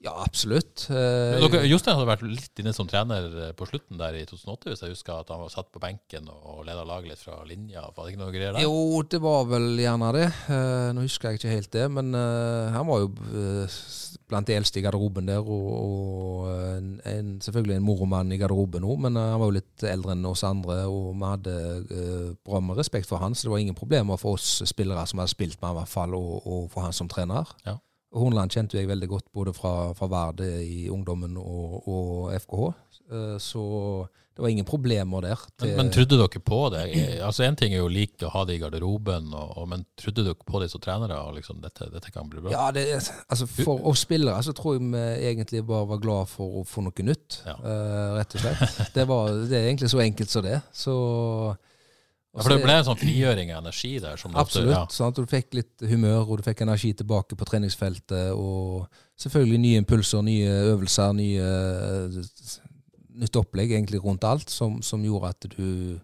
Ja, absolutt. Eh, Dere, Jostein hadde vært litt inne som trener eh, på slutten der i 2008, hvis jeg husker at han var satt på benken og leda laget litt fra linja. Var det ikke noe greier der? Jo, det var vel gjerne det. Eh, nå husker jeg ikke helt det, men han var jo blant de eldste i garderoben der, og, en, en, selvfølgelig en moromann i garderoben òg, men han var jo litt eldre enn oss andre, og vi hadde bra med respekt for han, så det var ingen problemer for oss spillere som hadde spilt med han i hvert fall, og, og for han som trener. Ja. Hornland kjente jeg veldig godt både fra, fra Vard i ungdommen og, og FKH, eh, så det var ingen problemer der. Men, men trodde dere på det? Altså En ting er jo like å ha det i garderoben, og, og, men trodde dere på det som trenere? og liksom dette, dette kan bli bra? Ja, det, altså For oss spillere så tror jeg vi egentlig bare var glad for å få noe nytt, Ja. eh, rett og slett. Det, var, det er egentlig så enkelt som det. Så Ja, for det ble en sånn frigjøring av energi der. Absolutt. sant? at du fikk litt humør, og du fikk energi tilbake på treningsfeltet. Og selvfølgelig nye impulser, nye øvelser, nye, nytt opplegg egentlig rundt alt, som, som gjorde at du,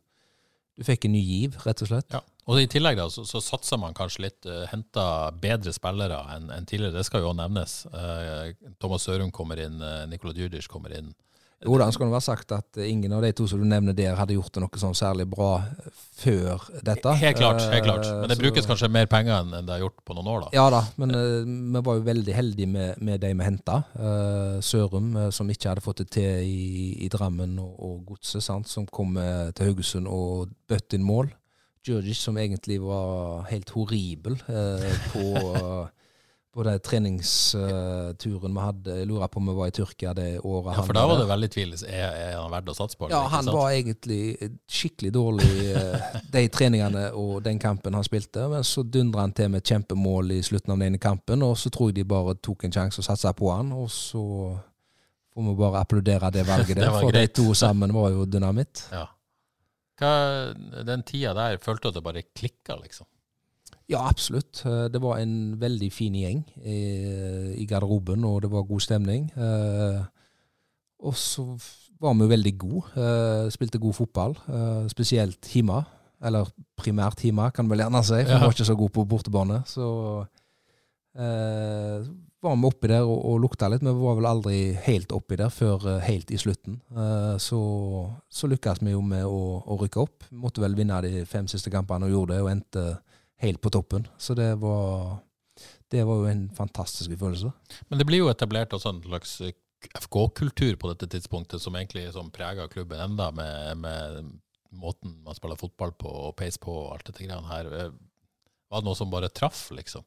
du fikk en ny giv, rett og slett. Ja. Og i tillegg da, så, så satser man kanskje litt, uh, henta bedre spillere enn en tidligere. Det skal jo nevnes. Uh, Thomas Sørum kommer inn, uh, Nikola Djurdjic kommer inn. Jo da, skal det være sagt at ingen av de to som du nevner der, hadde gjort det noe sånn særlig bra før dette. Helt klart. helt klart. Eh, Men det så- brukes kanskje mer penger enn det har gjort på noen år, da. Ja da, men eh, vi var jo veldig heldige med, med de vi henta. Uh, Sørum, eh, som ikke hadde fått det til i, i Drammen og, og Godset, som kom eh, til Haugesund og bøtte inn mål. Georgis, som egentlig var helt horribel eh, på, på den treningsturen vi hadde. Jeg lurer på om vi var i Tyrkia det året. Ja, For da var det veldig tvil. Er, er han verdt å satse på? Det, Ja, han var egentlig skikkelig dårlig eh, de treningene og den kampen han spilte. Men så dundra han til med et kjempemål i slutten av den ene kampen, og så tror jeg de bare tok en sjanse og satsa på han. Og så får vi bare applaudere det valget der, for greit. de to sammen var jo dynamitt. Ja. Hva, den tida der, følte du at det bare klikka, liksom? Ja, absolutt. Eh, Det var en veldig fin gjeng i, i garderoben, og det var god stemning. Eh, Og så var vi veldig gode. eh, Spilte god fotball, eh, spesielt hjemme. Eller primært hjemme, kan vi gjerne si, for Ja. vi var ikke så gode på bortebane. Så eh, var vi oppi der og, og lukta litt, men vi var vel aldri helt oppi der før eh, helt i slutten. Eh, så, så lykkes vi jo med å, å rykke opp. Vi måtte vel vinne de fem siste kampene og gjorde det, og endte helt på toppen. Så det var, det var jo en fantastisk følelse. Men det blir jo etablert også en slags FK-kultur på dette tidspunktet, som egentlig som preger klubben enda, med, med måten man spiller fotball på og peis på og alt dette greiene her. Eh, Var det noe som bare traff, liksom?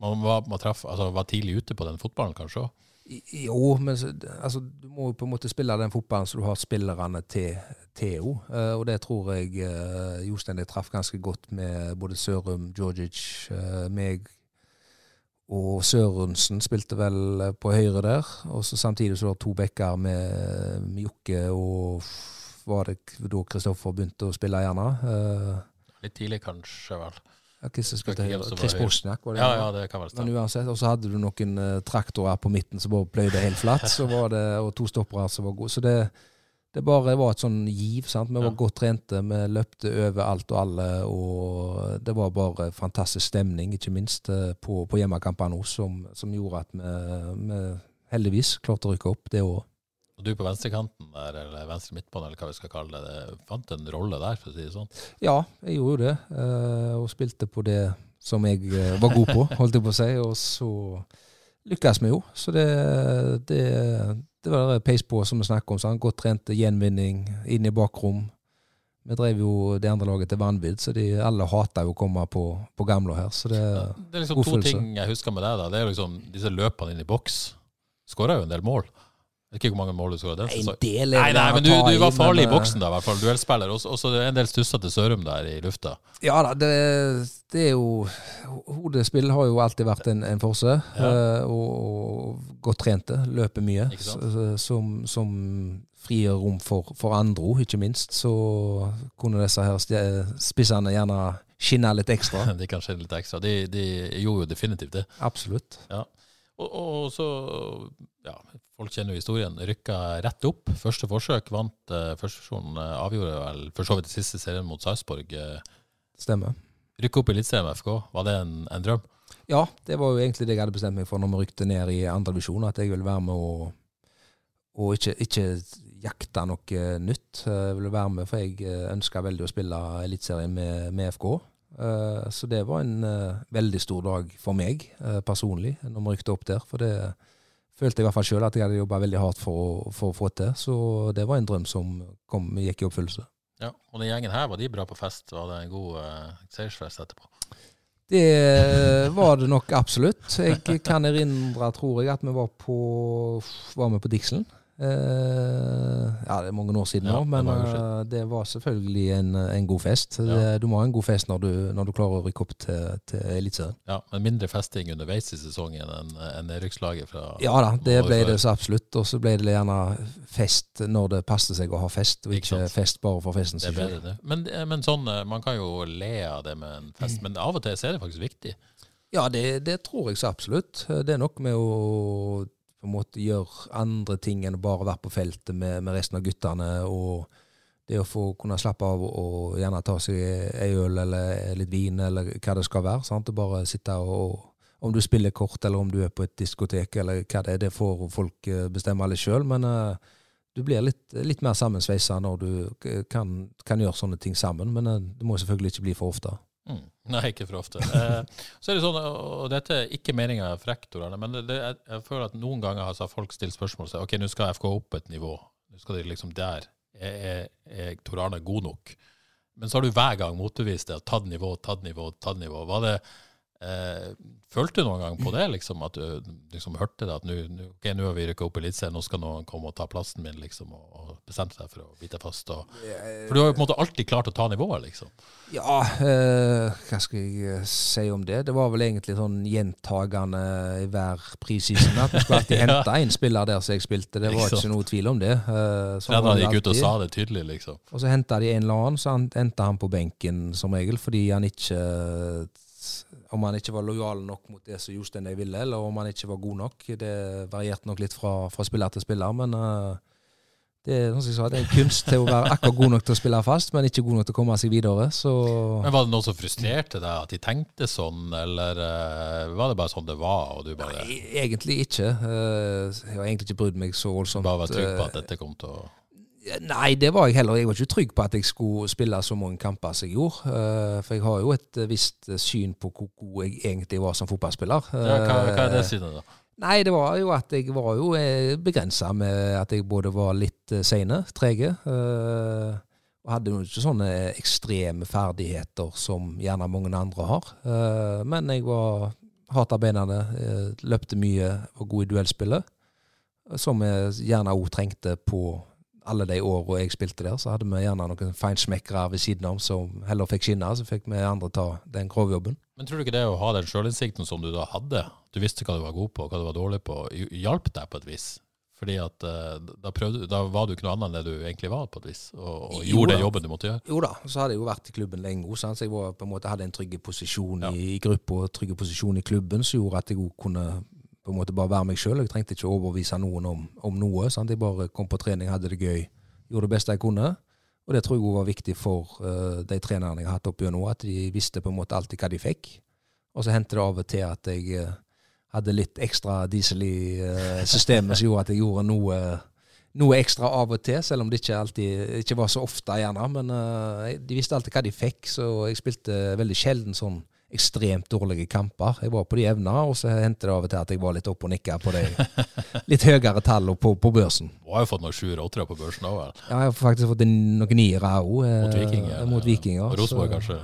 Man var, man traff, altså, var tidlig ute på den fotballen, kanskje òg? Jo, men altså, du må jo på en måte spille den fotballen så du har spillerne til Theo. Uh, og det tror jeg uh, Jostein traff ganske godt med både Sørum, Georgic, uh, meg og Sørensen spilte vel eh, på høyre der. Og så samtidig så var det to bekker med, med Jokke og var det da Kristoffer begynte å spille, gjerne. Uh, Litt tidlig, kanskje, vel. Som høyre? Chris. Bosniak, var det? Ja, ja, det kan være Men uansett, og så hadde du noen eh, traktorer på midten som bare pløyde helt flatt, så var det, og to stoppere som var gode. Så det, det bare var et sånn giv. sant? Vi var Ja. godt trente, vi løpte over alt og alle, og det var bare fantastisk stemning, ikke minst eh, på, på hjemmekampene òg, som, som gjorde at vi, vi heldigvis klarte å rykke opp det òg. Og du på venstrekanten eller venstre midtbane, eller hva vi skal kalle det, det fant en rolle der, for å si det sånn. Ja, jeg gjorde jo det, eh, og spilte på det som jeg eh, var god på, holdt jeg på å si. Og så lykkes vi jo. Så det, det, det var det pace på, som vi snakker om. Sånn. Godt trente gjenvinning, inn i bakrom. Vi drev jo det andre laget til vanvidd, så de alle hater jo å komme på, på gamla her. Så det, Det er liksom to følelse. ting jeg husker med deg. da. Det er liksom disse løpene inn i boks. Skåra jo en del mål. Jeg vet ikke hvor mange mål du skåra den sesongen. Nei, nei, men du, du var farlig i eh, boksen, da, i hvert fall. Duellspiller. Og så en del stussete Sørum der i lufta. Ja da, det, det er jo Hodespill har jo alltid vært en, en forse. Ja. eh, og, og godt trente. Løper mye. Som, som frigjør rom for, for andre, ikke minst. Så kunne disse her spissene gjerne skinne litt ekstra. De kan skinne litt ekstra. De, de gjorde jo definitivt det. Absolutt. Og, og så, ja, folk kjenner jo historien. Rykka rett opp. Første forsøk vant eh, første Uh, avgjorde vel for så vidt siste serien mot Sarpsborg. Uh, Stemmer. Rykke opp i Eliteserien med FK, var det en, en drøm? Ja, det var jo egentlig det jeg hadde bestemt meg for når vi rykte ned i andre divisjon, at jeg ville være med og, og ikke, ikke jakte noe nytt. Jeg ville være med, for jeg ønska veldig å spille Eliteserien med, med FK. Eh, Så det var en eh, veldig stor dag for meg eh, personlig, når vi rykte opp der. For det følte jeg i hvert fall sjøl at jeg hadde jobba veldig hardt for å, for å få til. Så det var en drøm som kom, gikk i oppfyllelse. Ja, Og den gjengen her, var de bra på fest? Var det en god uh, seiersfest etterpå? Det var det nok absolutt. Jeg kan erindre, tror jeg, at vi var på Var vi på Dixon? Eh, ja, det er mange år siden Ja, nå, men eh, det var selvfølgelig en, en god fest. Ja. Du må ha en god fest når du, når du klarer å rykke opp til, til Eliteserien. Ja, Men mindre festing underveis i sesongen enn en nedrykkslaget fra Ja da, det ble det så absolutt. Og så ble det gjerne fest når det passet seg å ha fest, og Ikke ikke fest bare for festens skyld. Men, eh, men sånn, man kan jo le av det med en fest, men av og til så er det faktisk viktig. Ja, det, det tror jeg så absolutt. Det er nok med å på en måte gjøre andre ting enn å bare være på feltet med, med resten av guttene. Og det å få kunne slappe av og gjerne ta seg ei øl eller litt vin eller hva det skal være. Sant? Og bare sitte og Om du spiller kort eller om du er på et diskotek eller hva det er, det får folk eh, bestemme litt sjøl. Men uh, du blir litt, litt mer sammensveisa når du kan, kan gjøre sånne ting sammen. Men uh, det må selvfølgelig ikke bli for ofte. Mm. Nei, ikke for ofte. Eh, så er det sånn, og dette er ikke meninga er frekt, men det, det, jeg, føler at noen ganger har folk stilt spørsmål og sagt ok, nå skal FK opp et nivå. Nå skal de liksom der. Er, er, Tor Arne god nok? Men så har du hver gang motbevist det. Tatt nivå, tatt nivå, tatt nivå. Var det, eh, følte du noen gang på det? liksom, At du liksom hørte det? At nå okay, har vi rykka opp i Eliteserien, nå skal noen komme og ta plassen min, liksom, og, og bestemte seg for å bite fast. Og, for du har jo på en måte alltid klart å ta nivået, liksom. Ja, eh, hva skal jeg eh, si om det? Det var vel egentlig sånn gjentagende i hver preseason at vi skulle alltid Ja. hente en spiller der som jeg spilte. Det var ikke noe tvil om det. Eh, sånn var Trenerne gikk ut og sa det tydelig, liksom. Og så henta de en eller annen, så endte han på benken som regel, fordi han ikke Om han ikke var lojal nok mot det som Jostein de ville, eller om han ikke var god nok. Det varierte nok litt fra, fra spiller til spiller, men uh, det, er, sa, det er en kunst til å være akkurat god nok til å spille fast, men ikke god nok til å komme seg videre. Så Men Var det noe som frustrerte deg, at de tenkte sånn, eller uh, var det bare sånn det var, og du bare Nei, egentlig ikke. Uh, Jeg har egentlig ikke brydd meg så voldsomt. bare vær trygg på at dette kom til å Nei, det var jeg heller. Jeg var ikke trygg på at jeg skulle spille så mange kamper som jeg gjorde. Eh, For jeg har jo et eh, visst syn på hvor god jeg egentlig var som fotballspiller. ja, hva, hva er det Eh, synet, da? Nei, det var jo at jeg var jo begrensa med at jeg både var litt eh, seine, trege, eh, og hadde jo ikke sånne ekstreme ferdigheter som gjerne mange andre har. Eh, Men jeg var hardt arbeidende, eh, løpte mye, var god i duellspillet, som jeg gjerne òg trengte på alle de åra jeg spilte der. Så hadde vi gjerne noen feinschmeckere ved siden av som heller fikk skinne, så fikk vi andre ta den grovjobben. Men tror du ikke det å ha den sjølinnsikten som du da hadde, du visste hva du var god på, hva du var dårlig på, hjalp deg på et vis? Fordi at eh, da, prøvde, da var du ikke noe annet enn det du egentlig var, på et vis, og, og gjorde den jobben du måtte gjøre. Jo da, så hadde jeg jo vært i klubben lenge, så jeg var, på en måte, hadde en trygg posisjon Ja. i, i gruppa og trygg posisjon i klubben, som gjorde at jeg òg kunne på en måte bare være meg sjøl. Jeg trengte ikke overbevise noen om, om noe. Sant? Jeg bare kom på trening, hadde det gøy, gjorde det beste jeg kunne. Og det tror jeg òg var viktig for uh, de trenerne jeg har hatt opp gjennom, at de visste på en måte alltid hva de fikk. Og så hendte det av og til at jeg uh, hadde litt ekstra diesel i uh, systemet som gjorde at jeg gjorde noe noe ekstra av og til, selv om det ikke alltid ikke var så ofte, gjerne. Men de visste alltid hva de fikk, så jeg spilte veldig sjelden sånn ekstremt dårlige kamper. Jeg var på de jevne, og så hendte det av og til at jeg var litt oppe og nikka på de litt høyere tallene på, på børsen. Du har jo fått noen sjuer og åttere på børsen òg, vel? Ja, jeg har faktisk fått noen niere òg. Mot Vikinger. Mot Vikinger Rosenborg, kanskje?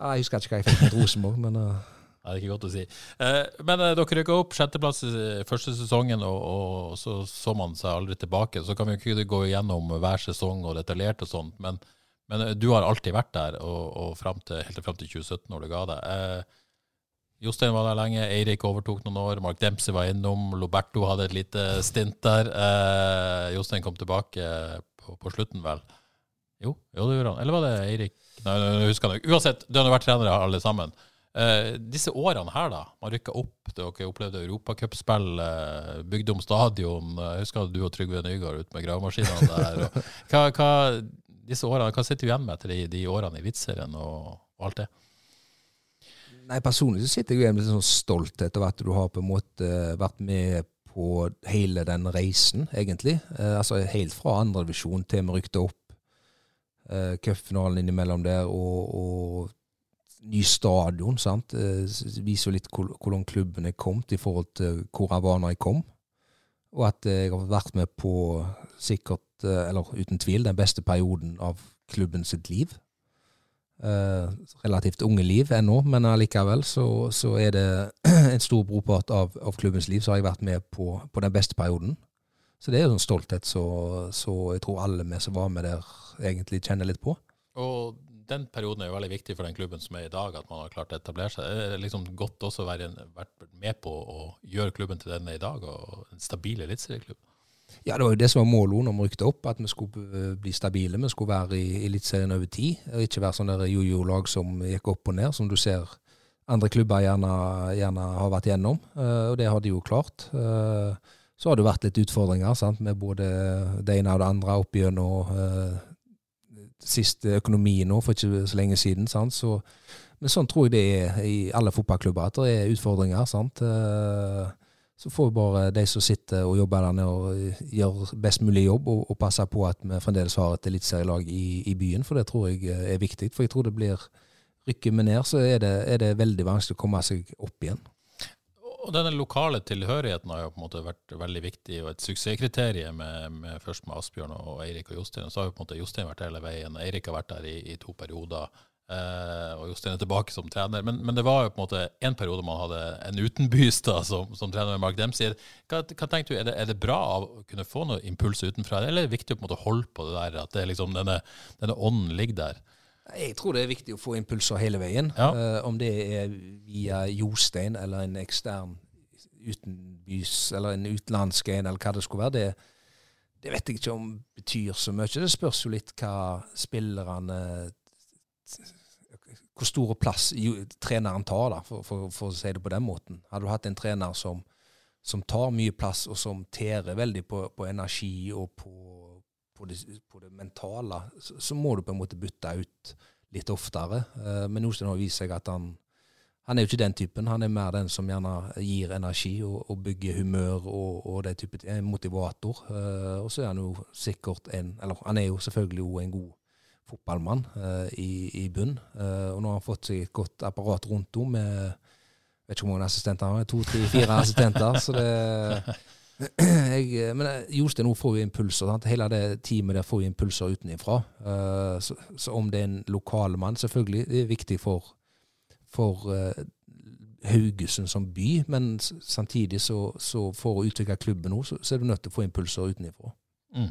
Ja, jeg husker ikke hva jeg fikk mot Rosenborg, men uh. Nei, det er ikke godt å si. Eh, men eh, dere rykka opp sjetteplass i første sesongen, og, og så så man seg aldri tilbake. Så kan vi jo ikke gå igjennom hver sesong og detaljert og sånt, men, men eh, du har alltid vært der, og, og frem til, helt til fram til 2017, når du ga deg. Eh, Jostein var der lenge, Eirik overtok noen år, Mark Dempsey var innom, Loberto hadde et lite stint der. Eh, Jostein kom tilbake på, på slutten, vel? Jo, jo, det gjorde han. Eller var det Eirik? Nei, jeg husker han ikke. Uansett, du har vært trenere alle sammen. Eh, disse årene her, da. Man rykka opp, dere opplevde europacupspill, eh, bygde om stadion. Jeg husker du og Trygve Nygaard ute med gravemaskinene der. Og, hva, hva, disse årene, hva sitter du igjen med etter de, de årene i vitserien og, og alt det? Nei, personlig så sitter jeg igjen med litt sånn stolthet over at du har på en måte vært med på hele den reisen, egentlig. Eh, altså helt fra andredivisjon til vi rykte opp. Eh, Cupfinalen innimellom der og, og ny stadion, sant. Eh, viser jo litt hvor, hvor klubben er kommet i forhold til hvor jeg var når jeg kom. Og at eh, jeg har vært med på sikkert, eh, eller uten tvil, den beste perioden av klubben sitt liv eh, relativt unge liv ennå, men allikevel så, så er det en stor brorpart av, av klubbens liv så har jeg vært med på, på den beste perioden. Så det er jo en stolthet så, så jeg tror alle vi som var med der, egentlig kjenner litt på. Og den perioden er jo veldig viktig for den klubben som er i dag, at man har klart å etablere seg. Det er liksom godt også å være vært med på å gjøre klubben til den er i dag, og en stabil eliteserieklubb. Ja, det var jo det som var målet når vi rykte opp, at vi skulle bli stabile. Vi skulle være i Eliteserien over tid, og ikke være sånne jojo-lag som gikk opp og ned, som du ser andre klubber gjerne, gjerne har vært gjennom. Eh, Og det har de jo klart. Eh, Så har det vært litt utfordringer sant? med både det ene og det andre opp gjennom eh, siste økonomi nå, for ikke så lenge siden. Sant? Så, men sånn tror jeg det er i alle fotballklubber, at det er utfordringer. sant? Eh, så får bare de som sitter og jobber der nede og gjør best mulig jobb, og, og passe på at vi fremdeles har et eliteserielag i, i byen, for det tror jeg er viktig. For jeg tror det blir Rykker vi ned, så er det, er det veldig vanskelig å komme seg opp igjen. Og denne lokale tilhørigheten har jo på en måte vært veldig viktig, og et suksesskriterium med, med, først med Asbjørn og Eirik og Jostein. Og så har jo på en måte Jostein vært hele veien. Eirik har vært der i, i to perioder. Eh, og Jostein er tilbake som trener. Men, men det var jo på en måte en periode man hadde en utenbys da, som, som trener med Mark Dempsey. Hva, hva tenker du, er det, er det bra å kunne få noen impuls utenfra, eller er det viktig å på en måte holde på det der, at det liksom denne, denne ånden ligger der? Jeg tror det er viktig å få impulser hele veien. Ja. Uh, om det er via Jostein eller en ekstern utenbys, eller en utenlandsk en, eller hva det skulle være. Det, det vet jeg ikke om betyr så mye. Det spørs jo litt hva spillerne Hvor stor plass treneren tar, da, for, for, for å si det på den måten. Hadde du hatt en trener som, som tar mye plass, og som tærer veldig på, på energi og på på det, på det mentale, så, så må du på en måte bytte ut litt oftere. Eh, men Jostein har vist seg at han han er jo ikke den typen. Han er mer den som gjerne gir energi og, og bygger humør og, og det type. En motivator. Eh, og så er han jo sikkert en Eller han er jo selvfølgelig òg en god fotballmann eh, i, i bunn. Eh, og nå har han fått seg et godt apparat rundt henne med vet ikke hvor mange assistenter han har. To, tre, fire assistenter. så det jeg, men eh, Jostein nå får jo impulser. Sant? Hele det teamet der får jo impulser utenifra. Uh, så, så om det er en lokalmann, selvfølgelig, det er viktig for, for Haugesund som by, men samtidig så, så for å utvikle klubben nå, så, så er du nødt til å få impulser utenifra. Mm.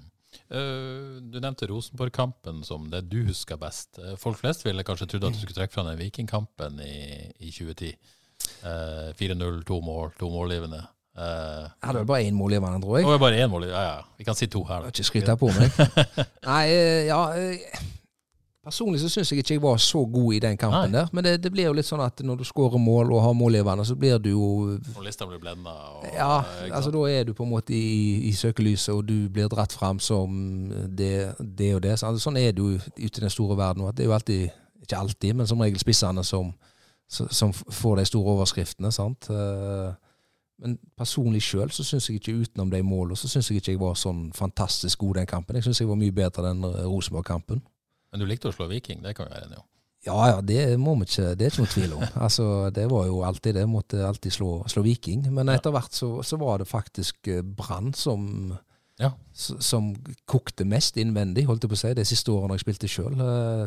Eh, du nevnte Rosenborg-kampen som det du husker best. Eh, folk flest ville kanskje trodd at du skulle trekke fra den Vikingkampen i, i 2010. Eh, 4-0, to mål, to målgivende. Uh, Jeg hadde vel bare én målgivende, tror jeg. det var bare én mål. Ja, ja. Vi kan si to her. Da. ikke skrytt på meg. Nei, eh, ja eh, Personlig så syns jeg ikke jeg var så god i den kampen Nei. der. Men det, det blir jo litt sånn at når du skårer mål og har målgiverne, så blir du jo Journalistene blir blenda. og- Ja, eh, altså da er du på en måte i, i søkelyset, og du blir dratt fram som det, det og det. Så, altså, sånn er det jo ute i den store verden. og at Det er jo alltid, ikke alltid, men som regel spissene som, som, får de store overskriftene. sant? Eh, Men personlig sjøl så syns jeg ikke utenom de målene, så syns jeg ikke jeg var sånn fantastisk god den kampen. Jeg syns jeg var mye bedre den Rosenborg-kampen. Men du likte å slå Viking, det kan vi være enige om. Ja, ja, det må vi ikke, det er ikke noe tvil om. Altså, det var jo alltid det. Måtte alltid slå, slå Viking. Men etter hvert så, så var det faktisk eh, Brann som, Ja. som kokte mest innvendig, holdt jeg på å si, de siste årene jeg spilte sjøl.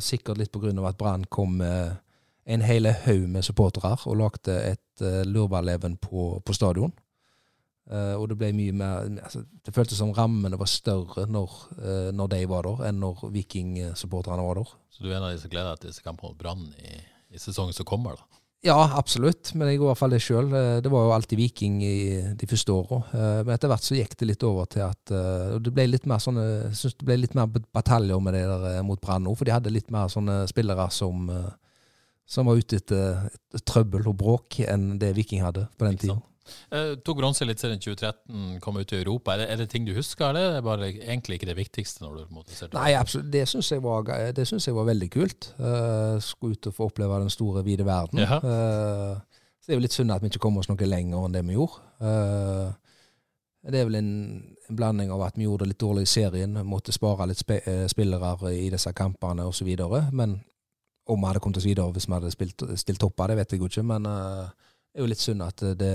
Sikkert litt av at Brann kom med en hel haug med supportere og lagde et uh, lurveleven på, på stadion. Eh, og det ble mye mer altså, Det føltes som rammene var større når, uh, når de var der, enn når Viking-supporterne var der. Så du er en av de som gleder deg til disse kampene mot Brann i, i sesongen som kommer, da? Ja, absolutt. Men jeg går i hvert fall det sjøl. Det var jo alltid Viking i de første åra. Men etter hvert så gikk det litt over til at eh, og Det ble litt mer sånne Jeg synes det ble litt mer bataljer med det der eh, mot Brann nå. For de hadde litt mer sånne spillere som eh, som var ute etter trøbbel og bråk enn det Viking hadde på den Ikke Eh, tok bronse litt siden 2013, kom ut i Europa. Er det, er det ting du husker, eller er det bare egentlig ikke det viktigste? når du ser det? Nei, absolutt. Det syns jeg, jeg var veldig kult. Uh, skulle ut og få oppleve den store, vide verden. Ja. Uh, så det er jo litt synd at vi ikke kom oss noe lenger enn det vi gjorde. Uh, det er vel en, en blanding av at vi gjorde det litt dårlig i serien, måtte spare litt eh, spillere i disse kampene osv. Men om vi hadde kommet oss videre hvis vi hadde spilt, stilt av det vet jeg jo ikke. Men eh, det er jo litt synd at det,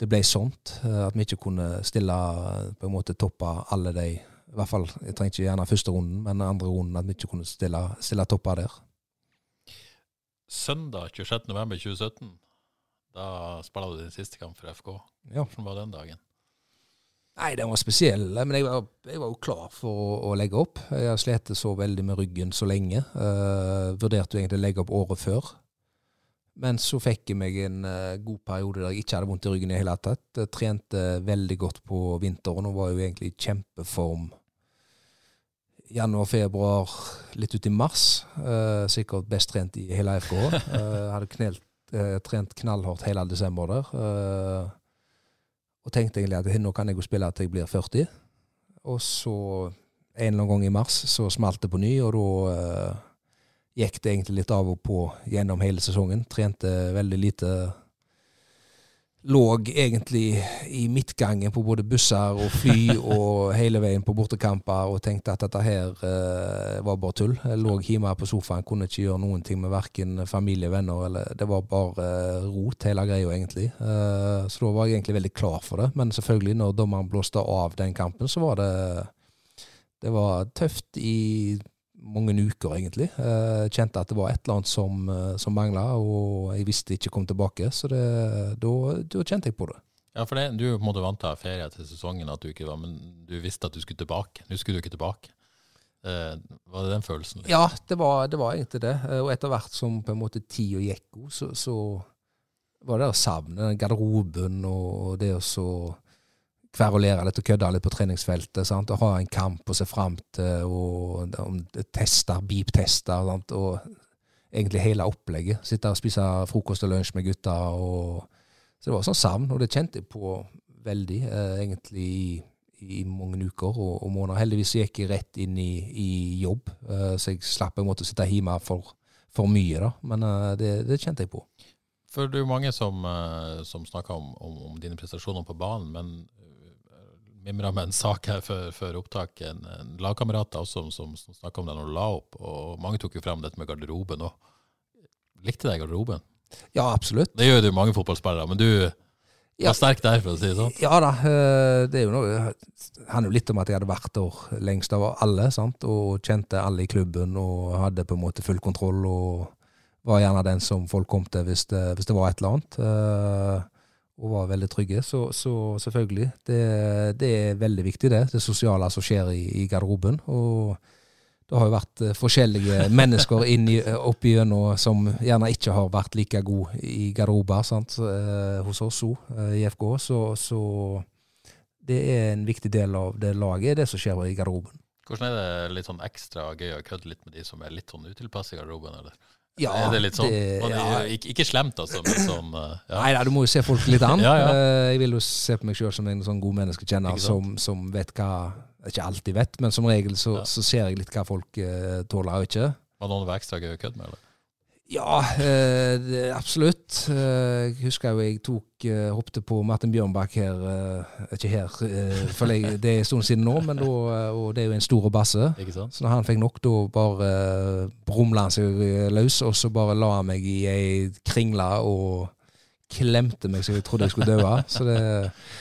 det ble sånt. eh, At vi ikke kunne stille på en måte toppe alle de I hvert fall, jeg trenger ikke gjerne første runden, men andre runden. At vi ikke kunne stille, stille topper der. Søndag 26.11.2017, da spiller du din siste kamp for FK. Ja. Hvordan var den dagen? Nei, den var spesiell, men jeg var, jeg var jo klar for å, å legge opp. Jeg har slitt så veldig med ryggen så lenge. Uh, vurderte jo egentlig å legge opp året før. Men så fikk jeg meg en eh, god periode der jeg ikke hadde vondt i ryggen i det hele tatt. Jeg trente veldig godt på vinteren og var jo egentlig i kjempeform januar, februar, litt ut i mars. Eh, sikkert best trent i hele FK. Eh, hadde knelt, eh, trent knallhardt hele desember der. Eh, og tenkte egentlig at nå kan jeg jo spille til jeg blir 40. Og så en eller annen gang i mars så smalt det på ny, og da eh, gikk det egentlig litt av og på gjennom hele sesongen. Trente veldig lite. Lå egentlig i midtgangen på både busser og fly og hele veien på bortekamper og tenkte at dette her eh, var bare tull. Jeg lå hjemme på sofaen, kunne ikke gjøre noen ting med verken familie, venner eller Det var bare eh, rot, hele greia, egentlig. Eh, så da var jeg egentlig veldig klar for det. Men selvfølgelig, når dommeren blåste av den kampen, så var det Det var tøft i mange uker, egentlig. Eh, kjente at det var et eller annet som, eh, som mangla, og jeg visste ikke kom tilbake. Så det, da, kjente jeg på det. Ja, for det, Du måtte på en måte vant til å ha ferie til sesongen, at du ikke var, men du visste at du skulle tilbake. Nå skulle du ikke tilbake. Eh, var det den følelsen? Liksom? Ja, det var, det var egentlig det. Eh, Og etter hvert som på en måte tida gikk, så, så var det å savne den garderoben og det å så kverulere litt og kødde litt på treningsfeltet. Sant? Og ha en kamp å se fram til, og det- tester, beep-tester. Og egentlig hele opplegget. Sitte og spise frokost og lunsj med gutta. Og, så det var sånn savn, og det kjente jeg på veldig, eh, egentlig i, i mange uker og, og måneder. Heldigvis gikk jeg rett inn i, i jobb, eh, så jeg slapp en måte å sitte hjemme for, for mye. da. Men eh, det, det kjente jeg på. For det er jo mange som, eh, som snakker om, om, om dine prestasjoner på banen, men mimra med en sak her før, før opptak. En, en lagkamerat som, som, som snakka om det når du la opp, og mange tok jo frem dette med garderoben òg. Likte deg garderoben? Ja, absolutt. Det gjør jo mange fotballspillere, men du Ja. var sterk der, for å si det sånn. Ja da, eh, det er jo noe handler jo litt om at jeg hadde vært der lengst av alle, sant? og kjente alle i klubben og hadde på en måte full kontroll. og var gjerne den som folk kom til hvis det, hvis det var et eller annet. Eh, og var veldig trygge. Så, så selvfølgelig, det, det er veldig viktig, det. Det sosiale som skjer i, i garderoben. Og det har jo vært eh, forskjellige mennesker inn i, opp igjennom som gjerne ikke har vært like gode i garderober sant? eh, hos oss òg, i FK. Så, så det er en viktig del av det laget, det som skjer i garderoben. Hvordan er det litt sånn ekstra gøy å kødde litt med de som er litt sånn utilpass i garderoben, eller? Ja, er det litt sånn? det- ja. ikke, ikke slemt, altså, men sånn ja. Nei da, du må jo se folk litt an. Ja. Eh, Jeg vil jo se på meg sjøl som en sånn god menneskekjenner som, som vet hva Ikke alltid vet, men som regel så, så ser jeg litt hva folk uh, tåler og ikke. Var noen var ekstra gøy å kødde med, eller? Ja, eh, absolutt. Eh, Jeg husker jo jeg tok eh, hoppte på Martin Bjørnbakk her eh, Ikke her, for jeg, det er en stund siden nå, men da, og det er jo en stor basse. Så når han fikk nok, da bare brumla han seg løs, og så bare la han meg i ei kringle og klemte meg så jeg trodde jeg skulle dø. Så det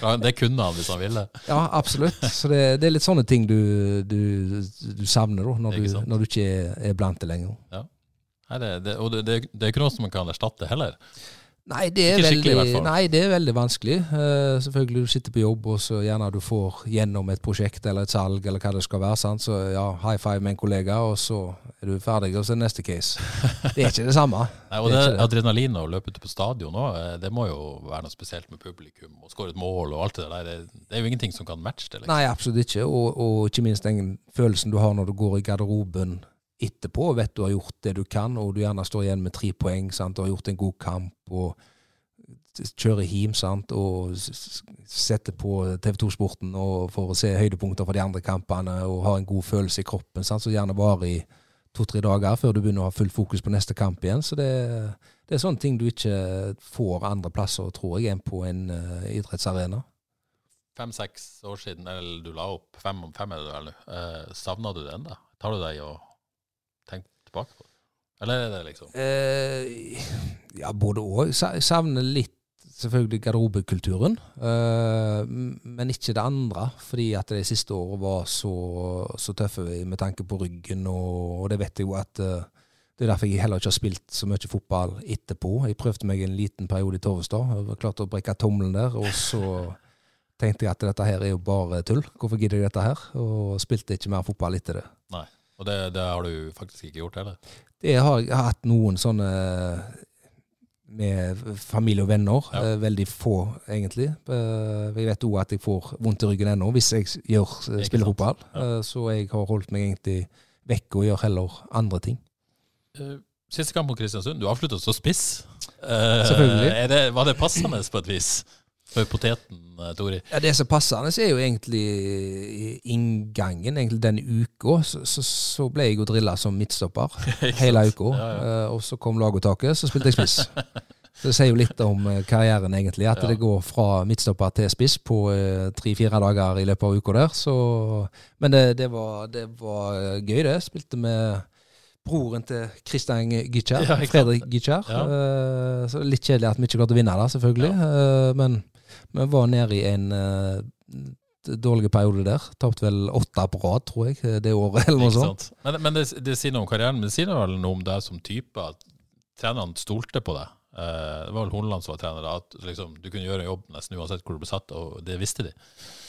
Ja, det kunne han hvis han ville. Ja, absolutt. Så det, det er litt sånne ting du, du, du savner da, når du, når du ikke er, blant det lenger. Nei, det, det, og det, det, er ikke noe som man kan erstatte heller. Nei, det er, veldig, nei, det er veldig vanskelig. Uh, selvfølgelig, du sitter på jobb, og så gjerne du får gjennom et prosjekt eller et salg, eller hva det skal være. Sant? Så ja, high five med en kollega, og så er du ferdig, og så er det neste case. Det er ikke det samme. Nei, og Det det, ikke det. adrenalin og løpe ut på stadion òg, det må jo være noe spesielt med publikum. Og skåre et mål og alt det der. Det, det er jo ingenting som kan matche det. Liksom. Nei, absolutt ikke. Og, og ikke minst den følelsen du har når du går i garderoben etterpå vet du har gjort det du kan, og du gjerne står igjen med tre poeng, sant? og har gjort en god kamp, og kjører hjem og setter på TV 2-sporten for å se høydepunkter fra de andre kampene, og har en god følelse i kroppen, sant? så gjerne varer i to-tre dager før du begynner å ha fullt fokus på neste kamp igjen. Så det, det er sånne ting du ikke får andre plasser, tror jeg, enn på en uh, idrettsarena. Fem-seks år siden, eller du la opp fem om fem, er det vel nå. Eh, Savna du det ennå? Tar du deg og tenker tilbake på? Eller er det liksom Eh, ja, både òg. Savner litt selvfølgelig garderobekulturen, eh, men ikke det andre. Fordi at de siste årene var så, så tøffe med tanke på ryggen, og, og det vet jeg jo at eh, det er derfor jeg heller ikke har spilt så mye fotball etterpå. Jeg prøvde meg en liten periode i Torvestad. Jeg var klart å brekke tommelen der, og så tenkte jeg at dette her er jo bare tull. Hvorfor gidder jeg dette her? Og spilte ikke mer fotball etter det. Nei. Og det, det har du faktisk ikke gjort heller? Det har jeg hatt noen sånne med familie og venner. Ja. eh, Veldig få, egentlig. Eh, Jeg vet òg at jeg får vondt i ryggen ennå hvis jeg gjør, spiller fotball. Ja. Eh, Så jeg har holdt meg egentlig vekk og gjør heller andre ting. Siste kamp mot Kristiansund, du avslutta så spiss. Selvfølgelig. Det, var det passende på et vis? For poteten, eh, Tori? Ja, Det som passer passende, er jo egentlig inngangen. Egentlig den uka så, så, så ble jeg jo drilla som midtstopper hele uka. Ja, ja. Eh, Og så kom lagopptaket, så spilte jeg spiss. Så det sier jo litt om eh, karrieren, egentlig. At Ja. det går fra midtstopper til spiss på tre-fire dager i løpet av uka der. Så, men det, det, var, det var gøy, det. Spilte med broren til Kristian Gitjar, Ja. Fredrik Gitjar. Ja. Uh, litt kjedelig at vi ikke klarte å vinne, da, selvfølgelig. Eh, Men vi var nede i en eh, dårlig periode der. Tapte vel åtte på rad, tror jeg, det året, eller noe sånt. Men, men det, det sier noe om karrieren, men det sier vel noe om deg som type, at trenerne stolte på deg. Eh, det var vel Horneland som var trener, at liksom, du kunne gjøre en jobb nesten uansett hvor du ble satt, og det visste de.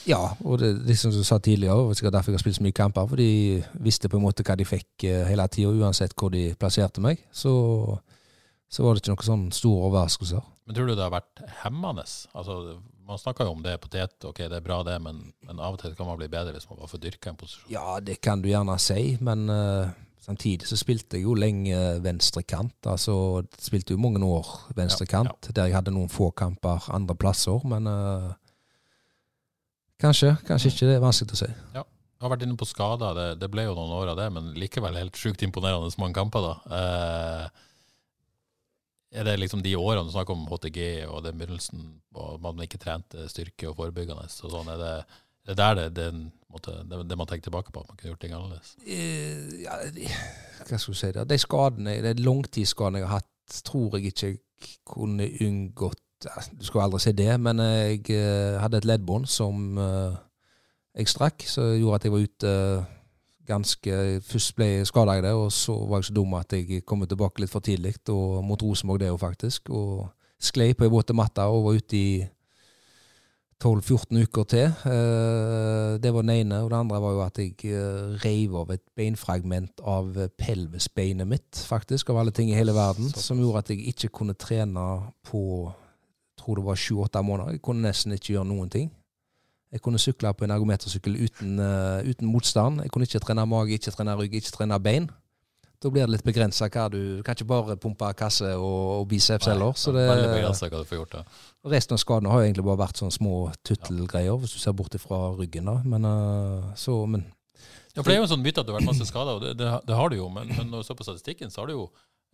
Ja, og det, det som du sa tidligere, og sikkert derfor jeg har spilt så mye kamper, for de visste på en måte hva de fikk eh, hele tida, uansett hvor de plasserte meg. Så, så var det ikke noen sånn store overraskelser. Men tror du det har vært hemmende? Altså, man snakker jo om det potet, ok, det er bra det, men, men av og til kan man bli bedre hvis man bare får dyrka en posisjon. Ja, det kan du gjerne si, men uh, samtidig så spilte jeg jo lenge venstrekant. Altså, spilte jo mange år venstrekant, der jeg hadde noen få kamper andre plasser, men uh, kanskje, kanskje ikke. Det er vanskelig å si. Ja. Jeg har vært inne på skader, det, det ble jo noen år av det, men likevel helt sjukt imponerende mange kamper, da. Eh, er det liksom de årene du snakker om HTG og den begynnelsen, og man ikke trente styrke og forebyggende, og sånn, er det, det er det, det, måte, det, det man tenker tilbake på, at man kunne gjort ting annerledes? Eh, ja, hva skal du si der? De skadene, de langtidsskadene jeg har hatt, tror jeg ikke jeg kunne unngått Du skal aldri si det, men jeg eh, hadde et leddbånd som eh, jeg strakk, som gjorde at jeg var ute ganske Først ble jeg skada i det, og så var jeg så dum at jeg kom tilbake litt for tidlig, og mot Rosenborg det jo faktisk. Og sklei på ei våt matte og var ute i 12-14 uker til. Eh, Det var den ene. Og det andre var jo at jeg eh, reiv av et beinfragment av pelvisbeinet mitt, faktisk, av alle ting i hele verden, som gjorde at jeg ikke kunne trene på jeg tror det var sju-åtte måneder. Jeg kunne nesten ikke gjøre noen ting. Jeg kunne sykle på en ergometersykkel uten, uh, uten motstand. Jeg kunne ikke trene mage, ikke trene rygg, ikke trene bein. Da blir det litt begrensa hva du Du kan ikke bare pumpe kasse og, og biceps heller. Så det, Veldig begrensa hva du får gjort da. Resten av skadene har jo egentlig bare vært sånne små tuttelgreier, hvis du ser bort fra ryggen. da. Men, uh, så, men Ja, for det er jo en sånn myte at du har vært masse skada, og det, det, det har du jo, men, men når du ser på statistikken, så har du jo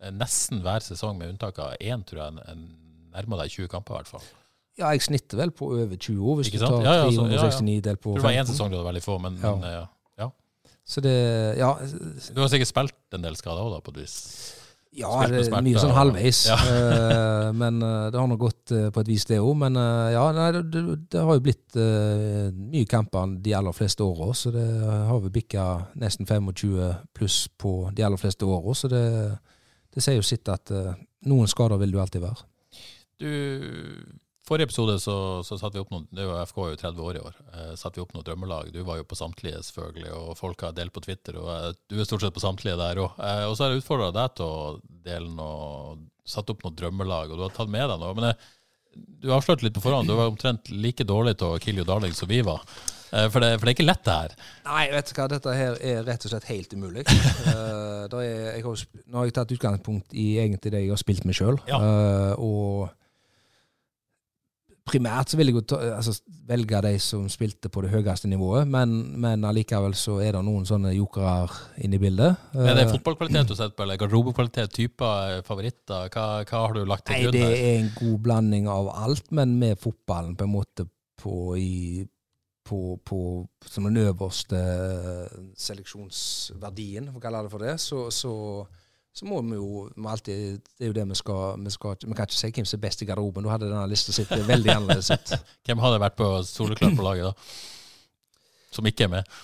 eh, nesten hver sesong, med unntak av én, tror jeg, en- en nærmer deg 20 kamper, i hvert fall. Ja, jeg snitter vel på over 20 år, hvis Ikke du sant? tar Ja, ja, så- ja, ja. 369 delt på Jeg tror det var én sesong du hadde veldig få, men, Ja. men ja. Så det Ja, Du har sikkert spilt en del skader òg, da, på et vis. ja Spilt det er mye sånn halvveis. Ja. Eh, men eh, det har nå gått eh, på et vis, det òg. Men ja, nei, det, det, det har jo blitt uh, mye kamper de aller fleste åra. Så det har vi bikka nesten 25 pluss på de aller fleste åra. Så det, det sier jo sitt at uh, noen skader vil du alltid være. Du, forrige episode så, så satte vi opp noen det var FK jo 30 år i år. Eh, satte vi opp noen drømmelag. Du var jo på samtlige, selvfølgelig, og folk har delt på Twitter. og eh, Du er stort sett på samtlige der òg. Eh, og så har jeg utfordra deg til å dele noe Satt opp noen drømmelag, og du har tatt med deg noe. Men jeg, du avslørte litt på forhånd. Du var omtrent like dårlig til å kill you darling som vi var. Eh, for, det, for det er ikke lett, det her. Nei, vet du hva, dette her er rett og slett helt umulig. uh, er, jeg har, nå har jeg tatt utgangspunkt i egentlig det jeg har spilt med sjøl. Ja. og primært så vil jeg jo ta, altså, velge de som spilte på det høyeste nivået, men, men allikevel så er det noen sånne jokere inne i bildet. Er det Eh, fotballkvalitet du setter på, eller garderobekvalitet, typer, eh, favoritter? Hva, hva har du lagt til Nei, grunn det er en god blanding av alt, men med fotballen på en måte på, i, på, på som den øverste seleksjonsverdien, for å kalle det for det, så, så, så må vi jo vi alltid Det er jo det vi skal Vi, skal, vi kan ikke si hvem som er best i garderoben. Da hadde denne lista sitt veldig annerledes ut. Hvem hadde vært på soleklart på laget, da? Som ikke er med?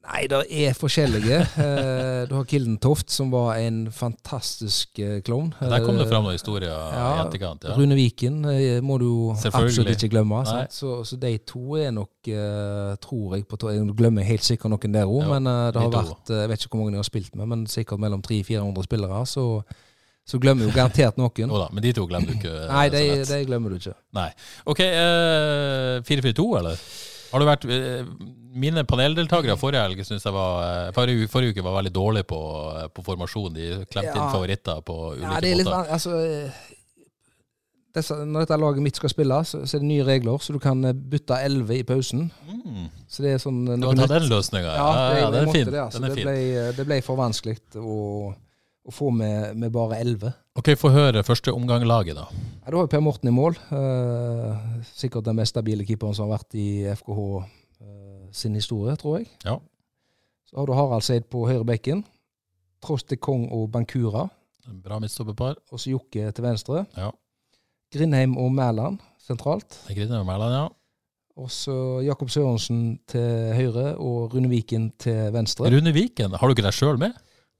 Nei, det er forskjellige. Eh, du har Kilden Toft, som var en fantastisk eh, klovn. Der kom det Eh, fram noen historier i ja, etterkant. Ja. Rune Viken må du absolutt ikke glemme. Så, så de to er nok, tror jeg på Jeg glemmer helt sikkert noen der òg, men det har vært Jeg vet ikke hvor mange jeg har spilt med, men sikkert mellom 300-400 spillere. Så, så glemmer jo garantert noen. Oh da, men de to glemmer du ikke. Nei, de, de glemmer du ikke. Nei. OK, eh, 4-4-2, eller? Har du vært eh, Mine paneldeltakere forrige helg synes jeg var eh, forrige, forrige uke var veldig dårlige på, eh, på formasjon. De klemte inn favoritter på ulike Ja, det er litt måter. altså, disse, Når dette laget mitt skal spille, så, så er det nye regler, så du kan bytte 11 i pausen. Mm. Så det er sånn Du kan ta den løsninga. Ja, Ja, ja, ja den er fin. Det, altså. Den er det, fin. ble, det ble for vanskelig å, å få med, med bare 11. OK, få høre første omgang-laget, da. Ja, da har Per Morten i mål. Eh, sikkert den mest stabile keeperen som har vært i FKH eh, sin historie, tror jeg. Ja. Så har du Harald Seid på høyre bekken. Troste Kong og Bankura. Bra midtstopperpar. Og så Jokke til venstre. Ja. Grindheim og Mæland sentralt. Grindheim og Mæland, ja. Og så Jakob Sørensen til høyre og Rune Viken til venstre. Rune Viken, har du ikke deg sjøl med?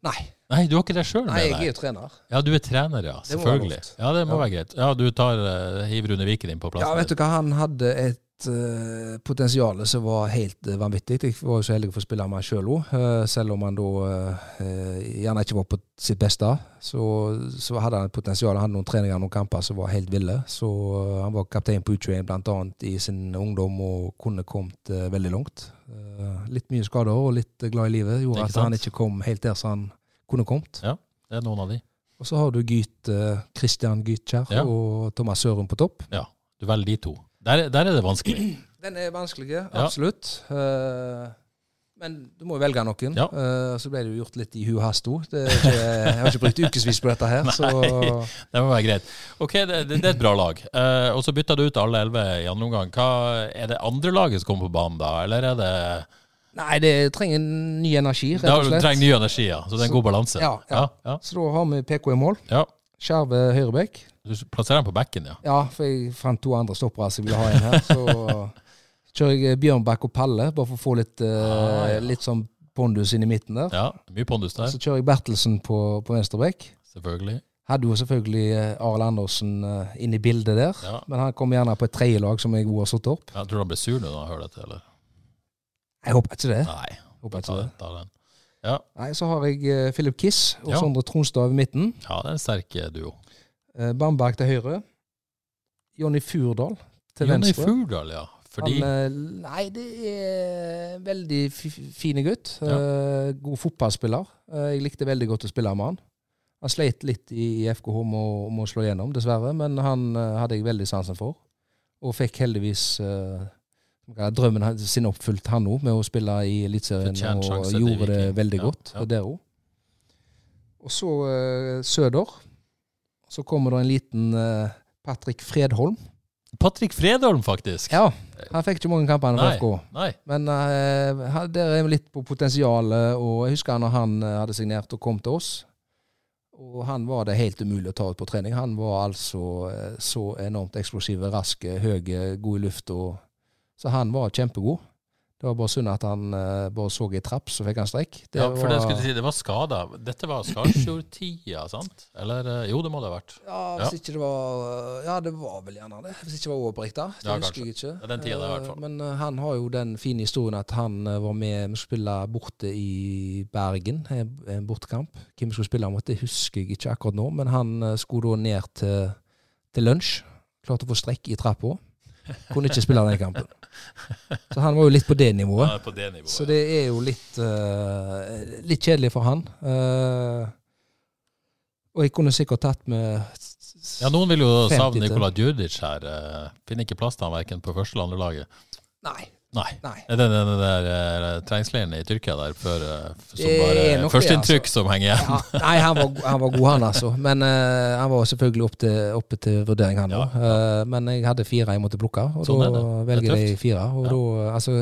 Nei, Nei, du har ikke deg sjøl med? nei, jeg er jo trener. Ja, du er trener, ja. Det Selvfølgelig. Det Ja, det må Ja. være greit. Ja, du tar uh, hiver Rune Viken inn på Ja, vet du hva, han hadde et uh, potensial som var helt uh, vanvittig. Jeg var jo så heldig å få spille med han sjøl òg, selv om han da gjerne ikke var på sitt beste. Så, så hadde han et potensial. Han hadde noen treninger noen kamper som var helt ville. Så han var kaptein på U21 bl.a. i sin ungdom og kunne kommet veldig langt. Litt mye skader og litt glad i livet gjorde at han ikke kom helt der som han kunne kommet. Ja, det er noen av de. Og så har du Gyt, uh, Christian Gytkjær Ja. og Thomas Sørum på topp. Ja, du velger de to. Der, der er det vanskelig. Den er vanskelig, absolutt. Ja. men du må jo velge noen. Ja. Eh, så ble det jo gjort litt i hu og hast òg. Jeg har ikke brukt ukevis på dette her, så Det må være greit. Ok, det, det, det er et bra lag. Eh, og så bytta du ut alle elleve i andre omgang. Hva, er det andre laget som kommer på banen da, eller er det Nei, det trenger ny energi, rett og slett. Det trenger ny energi, ja. Så det er en god balanse. Ja, ja. ja. Så da har vi PK i mål. ja. Skjerve høyrebekk. Du plasserer den på bekken, ja. Ja, for jeg fant to andre stoppere som ville ha en her. Så kjører jeg Bjørnbakk og Palle, bare for å få litt, uh, litt sånn pondus inn i midten der. Ja, Mye pondus der, Så kjører jeg Bertelsen på, på venstrebekk. selvfølgelig. Hadde jo selvfølgelig eh, Arild Andersen eh, inn i bildet der, Ja. men han kom gjerne på et tredjelag som jeg også har satt opp. Jeg tror han ble sur nå når han hører dette, eller? Jeg håper ikke det. Nei. Håper ikke det. ta den. Ja. Nei, Så har jeg eh, Philip Kiss og Ja. Sondre Tronstad i midten. ja, det er en sterk eh, duo. Eh, Bamberg til høyre. Jonny Furdal til Jonny venstre. Furdal, ja. Fordi Han, nei, det er en veldig fi- fine gutt. Ja. god fotballspiller. Jeg likte veldig godt å spille med han. Han sleit litt i, FKH med å, slå gjennom, dessverre, men han hadde jeg veldig sansen for. Og fikk heldigvis drømmen sin oppfylt, han òg, med å spille i Eliteserien. Og gjorde det veldig godt ja. der òg. Og så uh, søder. Så kommer det en liten uh, Patrick Fredholm. Patrick Fredholm, faktisk. Ja, han fikk ikke mange kamper for. FK. Nei. Men uh, der er vi litt på potensialet, og jeg husker når han hadde signert og kom til oss. Og han var det helt umulig å ta ut på trening. Han var altså så enormt eksplosiv, rask, høy, god i luft. Så han var kjempegod. Det var bare synd at han uh, bare så i trapp, så fikk han strekk. Det Ja, for det skulle du si, det var skada. Dette var Skarsfjord-tida, sant? Eller eh, Jo, det må det ha vært. Ja, hvis ikke det var Ja, det var vel gjerne det. Hvis ikke det var overbrekt, da. Det Ja, husker jeg ikke. Ja, den tiden, i hvert fall. Eh, Men uh, han har jo den fine historien at han uh, var med Vi skulle spille borte i Bergen, en en bortekamp. Hvem vi skulle spille mot, det husker jeg ikke akkurat nå, men han eh, skulle da ned til, til lunsj. Klarte å få strekk i trappa. Kunne ikke spille den kampen. Så han var jo litt på det nivået. Ja, på det nivået. Så det er jo litt, uh, litt kjedelig for han. Uh, og jeg kunne sikkert tatt med Ja, Noen vil jo savne. Nikola Djurdic her. eh, Finner ikke plass til han verken på første eller andre laget. Nei. Nei. nei. Er det den der eh, treningsleiren i Tyrkia der før, eh, som er bare førsteinntrykk altså. som henger igjen? Ja, nei, han var, han var god, han altså. Men uh, han var selvfølgelig oppe til, oppe til vurdering, han Ja, Uh, men jeg hadde fire jeg måtte plukke, og Sånn da er velger jeg fire. Og da, altså,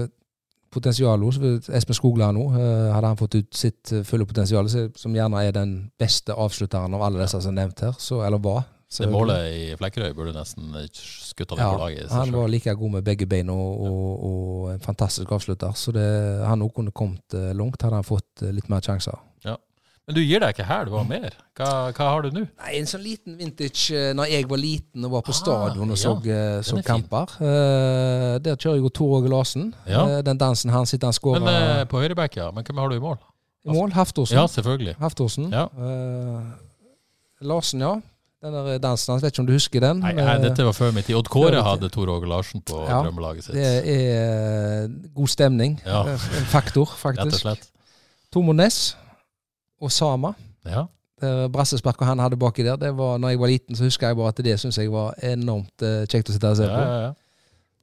potensialet hos Espen Skogland nå, uh, hadde han fått ut sitt eh, fulle potensial, som gjerne er den beste avslutteren av alle disse som er nevnt her, så, eller var. Det målet i Flekkerøy burde nesten skutt over Ja, på laget. han var like god med begge beina og, og, og en fantastisk avslutter. Så det, han òg kunne kommet eh, langt, hadde han fått eh, litt mer sjanser. Men du gir deg ikke her, du har mer. Hva, hva har du nå? Nei, En sånn liten vintage eh, Når jeg var liten og var på Ah, stadion og ja. så, ja, så er kamper. Uh, der kjører jo Tor Åge Larsen. Ja. Uh, den dansen han sitter han skårer Men uh, På høyreback, ja. Men hvem har du i mål? i mål. Haftorsen. Ja, selvfølgelig. Haftorsen. Ja. Larsen, ja. Den der dansen hans, vet ikke om du husker den? Nei, nei, Eh, dette var før min tid. Odd Kåre hadde Tor Åge Larsen på Ja, drømmelaget sitt. det er eh, god stemning. Ja. Eh, En faktor, faktisk. Rett og slett. Tomo Næss og Sama. Ja. Brassesparket han hadde baki der, det var når jeg var liten, så husker jeg bare at det syns jeg var enormt eh, kjekt å sitte og se på. ja, ja. ja.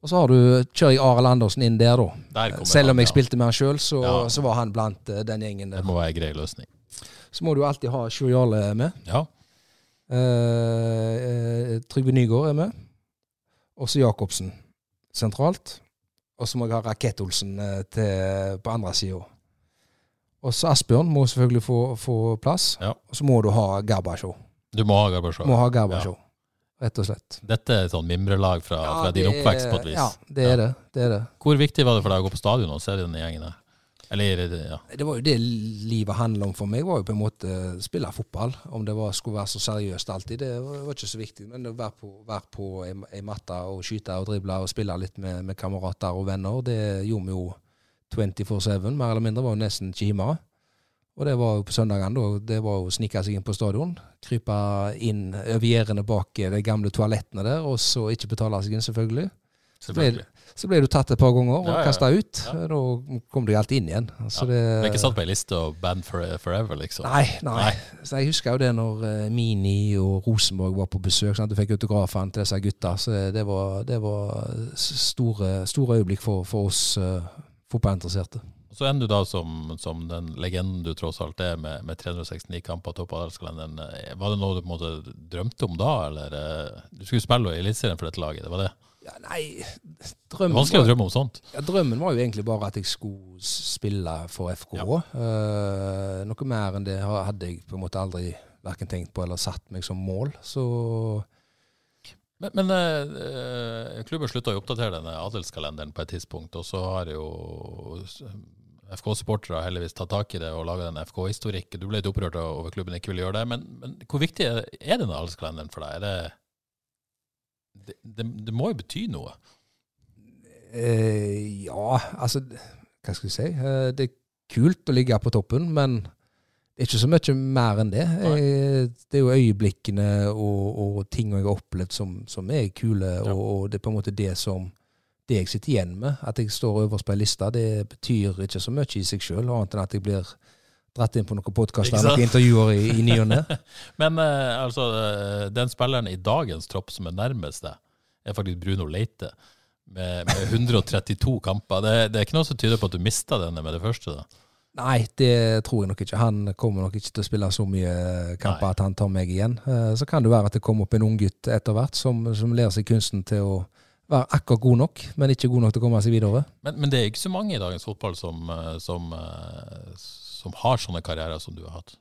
Og så har du, kjører jeg Arild Andersen inn der, da. Der Selv om han, jeg ja. spilte med han sjøl, så, Ja. så var han blant eh, den gjengen der. Det må være en grei løsning. Så må du alltid ha Sjur Jarle med. Ja. Eh, eh, Trygve Nygaard er med. Også Jacobsen sentralt. Og så må jeg ha Rakett-Olsen eh, på andre sida. Og så Asbjørn må selvfølgelig få, få plass. Ja. Og så må du ha Garbasjov. Du må ha Garbasjov. Må ha Garbasjov, rett og slett. Dette er et sånn mimrelag fra, fra din oppvekst, på et vis. Ja, det er det. det er det. Hvor viktig var det for deg å gå på stadion og se den gjengen der? Eller, ja. Det var jo det livet handla om for meg. var jo på en måte spille fotball. Om det var, skulle være så seriøst alltid, det var, ikke så viktig. Men å være på, være på ei, ei matte og skyte og drible og spille litt med, med kamerater og venner, det gjorde vi jo 24-7, mer eller mindre. var jo nesten ikke hjemme. Og det var jo på søndagene, da. Det var jo å snike seg inn på stadion. Krype inn over gjerdene bak de gamle toalettene der, og så ikke betale seg inn, selvfølgelig. Selvfølgelig. Så ble du tatt et par ganger og Ja, ja, kasta ut. Ja. Da kom du alltid inn igjen. Altså, det, er ikke satt på ei liste og band for, forever, liksom? Nei, nei. Nei. Så jeg husker jo det når uh, Mini og Rosenborg var på besøk. Sant? Du fikk autografene til disse gutta. Så det, var, det var store, store øyeblikk for, for oss uh, fotballinteresserte. Så ender du da som, som den legenden du tross alt er, med, med 369 kamper topp av adelskalenderen. Eh, Var det noe du på en måte drømte om da, eller? Du skulle spille i Eliteserien for dette laget, det var det? Ja, nei, drømmen vanskelig å drømme om sånt. ja, drømmen var jo egentlig bare at jeg skulle spille for FK. Uh, noe mer enn det hadde jeg på en måte aldri verken tenkt på eller satt meg som mål. Så Men, men eh, eh, klubben slutta å oppdatere denne adelskalenderen på et tidspunkt, og så har jo FK-supportere heldigvis tatt tak i det og laga en FK-historikk. Du ble litt opprørt over klubben ikke ville gjøre det, men, men hvor viktig er er denne adelskalenderen for deg? Er det, det, det, det må jo bety noe? Eh, ja, altså Hva skal jeg si? Eh, det er kult å ligge på toppen, men det er ikke så mye mer enn det. Jeg, det er jo øyeblikkene og, og ting jeg har opplevd som, som er kule, Ja. og, og det er på en måte det som det jeg sitter igjen med. At jeg står øverst på ei liste, det betyr ikke så mye i seg sjøl, annet enn at jeg blir dratt inn på noen podkaster eller noen intervjuer i, i ny og ne. Men uh, altså, eh, den spilleren i dagens tropp som er nærmest deg, er faktisk Bruno Leite. Med, med 132 kamper. Det, det er ikke noe som tyder på at du mista denne med det første. da. Nei, det tror jeg nok ikke. Han kommer nok ikke til å spille så mye kamper Nei. at han tar meg igjen. Eh, Så kan det være at det kommer opp en unggutt etter hvert som, som lærer seg kunsten til å være akkurat god nok, men ikke god nok til å komme seg videre. Men, men det er ikke så mange i dagens fotball som, eh, som, eh, som har sånne karrierer som du har hatt.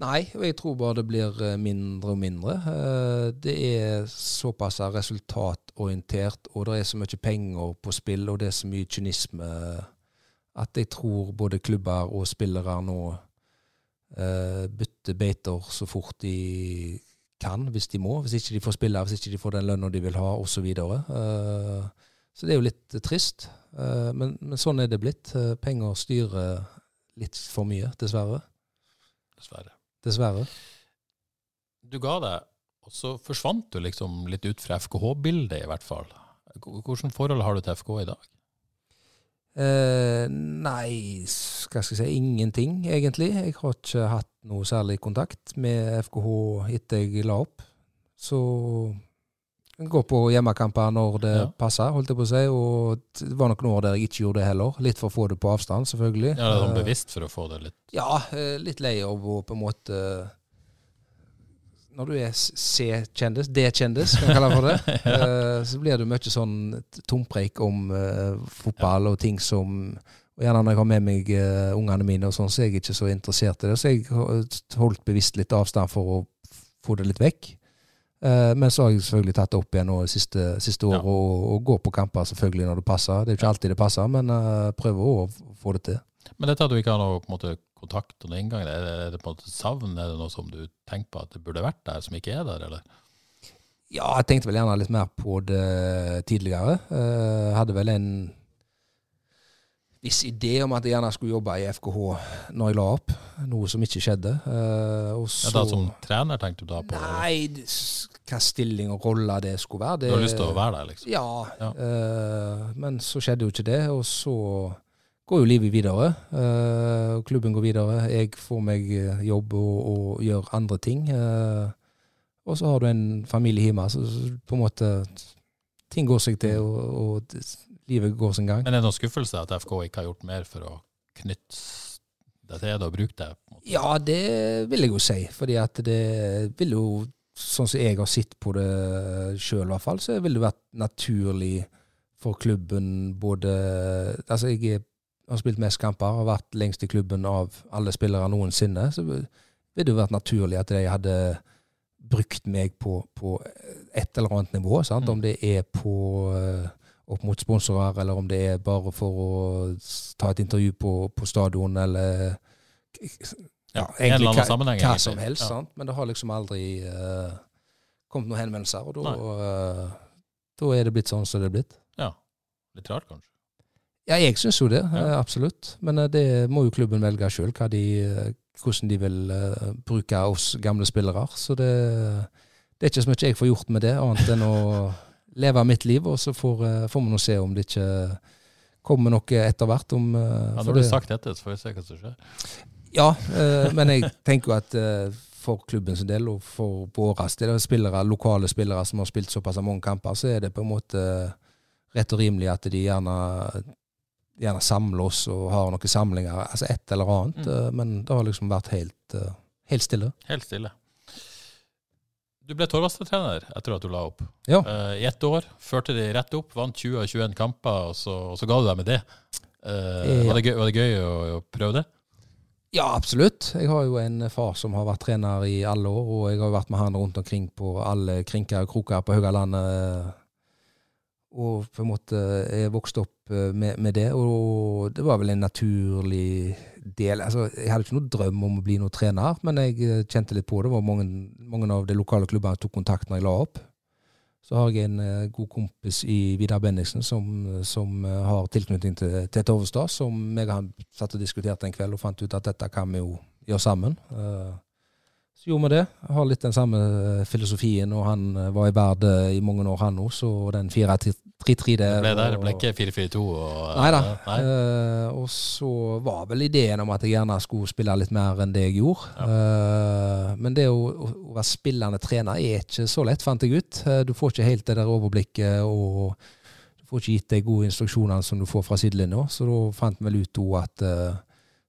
Nei, og jeg tror bare det blir eh, mindre og mindre. Eh, Det er såpass resultatorientert, og det er så mye penger på spill, og det er så mye kynisme at jeg tror både klubber og spillere nå eh, bytter beiter så fort de kan, hvis de må. Hvis ikke de får spille, hvis ikke de får den lønna de vil ha, osv. Så, så det er jo litt trist. Men, men sånn er det blitt. Penger styrer litt for mye, dessverre. Dessverre. Dessverre. Du ga deg, og så forsvant du liksom litt ut fra FKH-bildet, i hvert fall. Hvilket forhold har du til FK i dag? Eh, nei, hva skal jeg si, ingenting egentlig. Jeg har ikke hatt noe særlig kontakt med FKH etter jeg la opp. Så går på hjemmekamper når det Ja. passer, holdt jeg på å si. Og det var nok noen år der jeg ikke gjorde det heller. Litt for å få det på avstand, selvfølgelig. Ja, det er sånn Eh, bevisst for å få det litt ja, eh, litt lei av å på en måte Når du er C-kjendis, D-kjendis, kan jeg kalle det for det, ja. så blir det mye sånn tompreik om eh, fotball og ting som og Gjerne når jeg har med meg uh, ungene mine, og sånn, så er jeg ikke så interessert i det. Så jeg har holdt bevisst litt avstand for å få det litt vekk. Eh, men så har jeg selvfølgelig tatt det opp igjen nå siste, siste året, Ja. og, og går på kamper selvfølgelig når det passer. Det er jo ikke alltid det passer, men uh, prøver å få det til. Men dette at du ikke har noe på en måte, kontakt og inngang, er det, er det på en måte savn? Er det noe som du tenker på at det burde vært der, som ikke er der, eller? Ja, jeg tenkte vel gjerne litt mer på det tidligere. Uh, hadde vel en viss idé om at jeg gjerne skulle jobbe i FKH når jeg la opp, noe som ikke skjedde. Uh, Ja, da som trener tenkte du da på Nei, det- hva stilling og rolle det skulle være. Det, Du har lyst til å være der, liksom? Ja, Ja. Uh, men så skjedde jo ikke det, og så går jo livet videre. Uh, klubben går videre. Jeg får meg jobb og, og gjør andre ting. og så har du en familie hjemme, så, på en måte Ting går seg til, og, og livet går sin gang. Men er det noen skuffelse at FK ikke har gjort mer for å knytte deg til det og bruke det? Ja, det vil jeg jo si. Fordi at det vil jo, sånn som jeg har sett på det sjøl i hvert fall, så vil det vært naturlig for klubben både Altså, jeg har spilt mest kamper, har vært lengst i klubben av alle spillere noensinne. Så vil vil det jo vært naturlig at de hadde brukt meg på, på et eller annet nivå. Sant? Mm. Om det er på eh, opp mot sponsorer, eller om det er bare for å ta et intervju på, på stadion, eller Ja, ja, annen hva, hva egentlig. som helst. Ja. Men det har liksom aldri uh, kommet noen henvendelser, og da, uh, er det blitt sånn som det er blitt. Ja. Litt rart, kanskje. Ja, jeg syns jo det, Ja. eh, absolutt. Men uh, det må jo klubben velge sjøl, hvordan de vil bruke oss gamle spillere. Så det, det er ikke så mye jeg får gjort med det, annet enn å leve mitt liv, og så får, eh, får vi nå se om det ikke kommer noe etter hvert. Om, eh, Ja, når du har sagt dette, så får vi se hva som skjer. Ja, eh, men jeg tenker jo at for klubbens del, og for våres del, spillere, lokale spillere som har spilt såpass mange kamper, så er det på en måte rett og rimelig at de gjerne, gjerne samler oss og har noen samlinger, altså et eller annet. Mm. Men det har liksom vært helt, helt stille. Helt stille. Du ble Torvastad-trener etter at du la opp. Ja. Uh, I ett år førte de rett opp, vant 20 av 21 kamper, og så, og så ga du deg med det. Uh, Ja. var, det gøy, var det gøy å, å prøve det? Ja, absolutt. Jeg har jo en far som har vært trener i alle år, og jeg har jo vært med han rundt omkring på alle krinker og kroker på Haugalandet. Og på en måte er vokst opp eh, med, med det, og det var vel en naturlig del. Altså, jeg hadde ikke noe drøm om å bli noen trener, men jeg eh, kjente litt på det. var mange, mange av de lokale klubbene tok kontakt når jeg la opp. Så har jeg en eh, god kompis i Vidar Bendiksen som, som eh, har tilknytning til, til Torvestad, som jeg og han satt og diskuterte en kveld og fant ut at dette kan vi jo gjøre sammen. Eh, så gjorde vi det. Jeg har litt den samme eh, filosofien, og han eh, var i Verd eh, i mange år, han òg, så den 4-3-3 Det der ble der, det ble ikke 4-4-2 og Nei da. Nei. Eh, og så var vel ideen om at jeg gjerne skulle spille litt mer enn det jeg gjorde. Eh, men det å, å være spillende trener er ikke så lett, fant jeg ut. Uh, du får ikke helt det der overblikket, og du får ikke gitt de gode instruksjonene som du får fra sidelinja. Så da fant vi vel ut òg at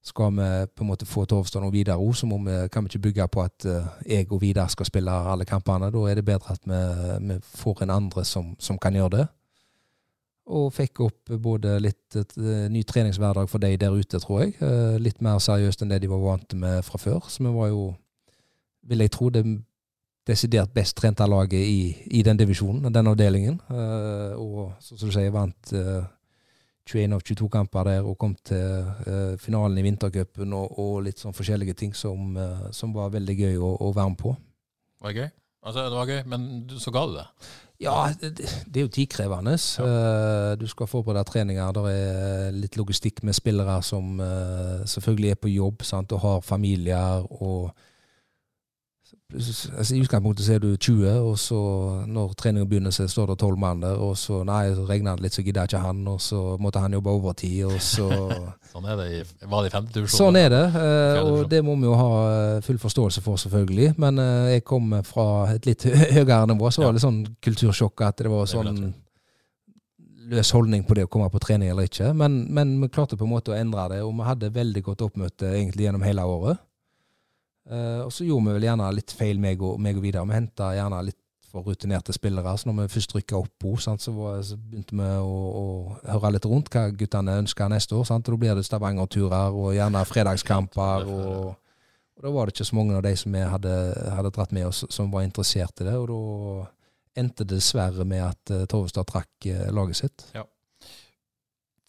skal vi på en måte få Torvstad og Vidar òg, så må vi, kan vi ikke bygge på at jeg og Vidar skal spille alle kampene. Da er det bedre at vi, vi får en andre som, som kan gjøre det. Og fikk opp både litt et, eh, ny treningshverdag for de der ute, tror jeg. Eh, litt mer seriøst enn det de var vant med fra før. Så vi var jo, vil jeg tro, det desidert best trente laget i, i den divisjonen, den avdelingen. Eh, og som du sier, vant eh, 21 av 22 kamper der og kom til finalen i vintercupen og, og litt sånn forskjellige ting som, som var veldig gøy å, å være med på. Var det gøy? Altså, det var gøy, men så ga du det? Ja, det, det er jo tidkrevende. Eh, du skal forberede treninger. Det er litt logistikk med spillere som uh, selvfølgelig er på jobb sant, og har familier. og altså, I utgangspunktet så er du 20, og så når treningen begynner, så står det 12 mann der. Og så nei, så regner det litt, så gidder ikke han, og så måtte han jobbe overtid, og så Sånn er det i, var det i femte divisjon? Sånn er det, eh, og det må vi jo ha eh, full forståelse for, selvfølgelig. Men eh, jeg kom fra et litt høyere nivå, så var det litt sånn kultursjokk at det var sånn løs holdning på det å komme på trening eller ikke. Men, men vi klarte på en måte å endre det, og vi hadde veldig godt oppmøte egentlig gjennom hele året. Eh, og så gjorde vi vel gjerne litt feil, meg og, meg og Vidar. Vi henta gjerne litt for rutinerte spillere. Så når vi først rykka opp på, så, så begynte vi å, å høre litt rundt hva guttene ønska neste år. Sant? Og da blir det Stavanger-turer og gjerne fredagskamper. Og, og da var det ikke så mange av de som vi hadde, hadde dratt med oss, som var interessert i det. Og da endte det dessverre med at uh, Torvestad trakk uh, laget sitt. Ja.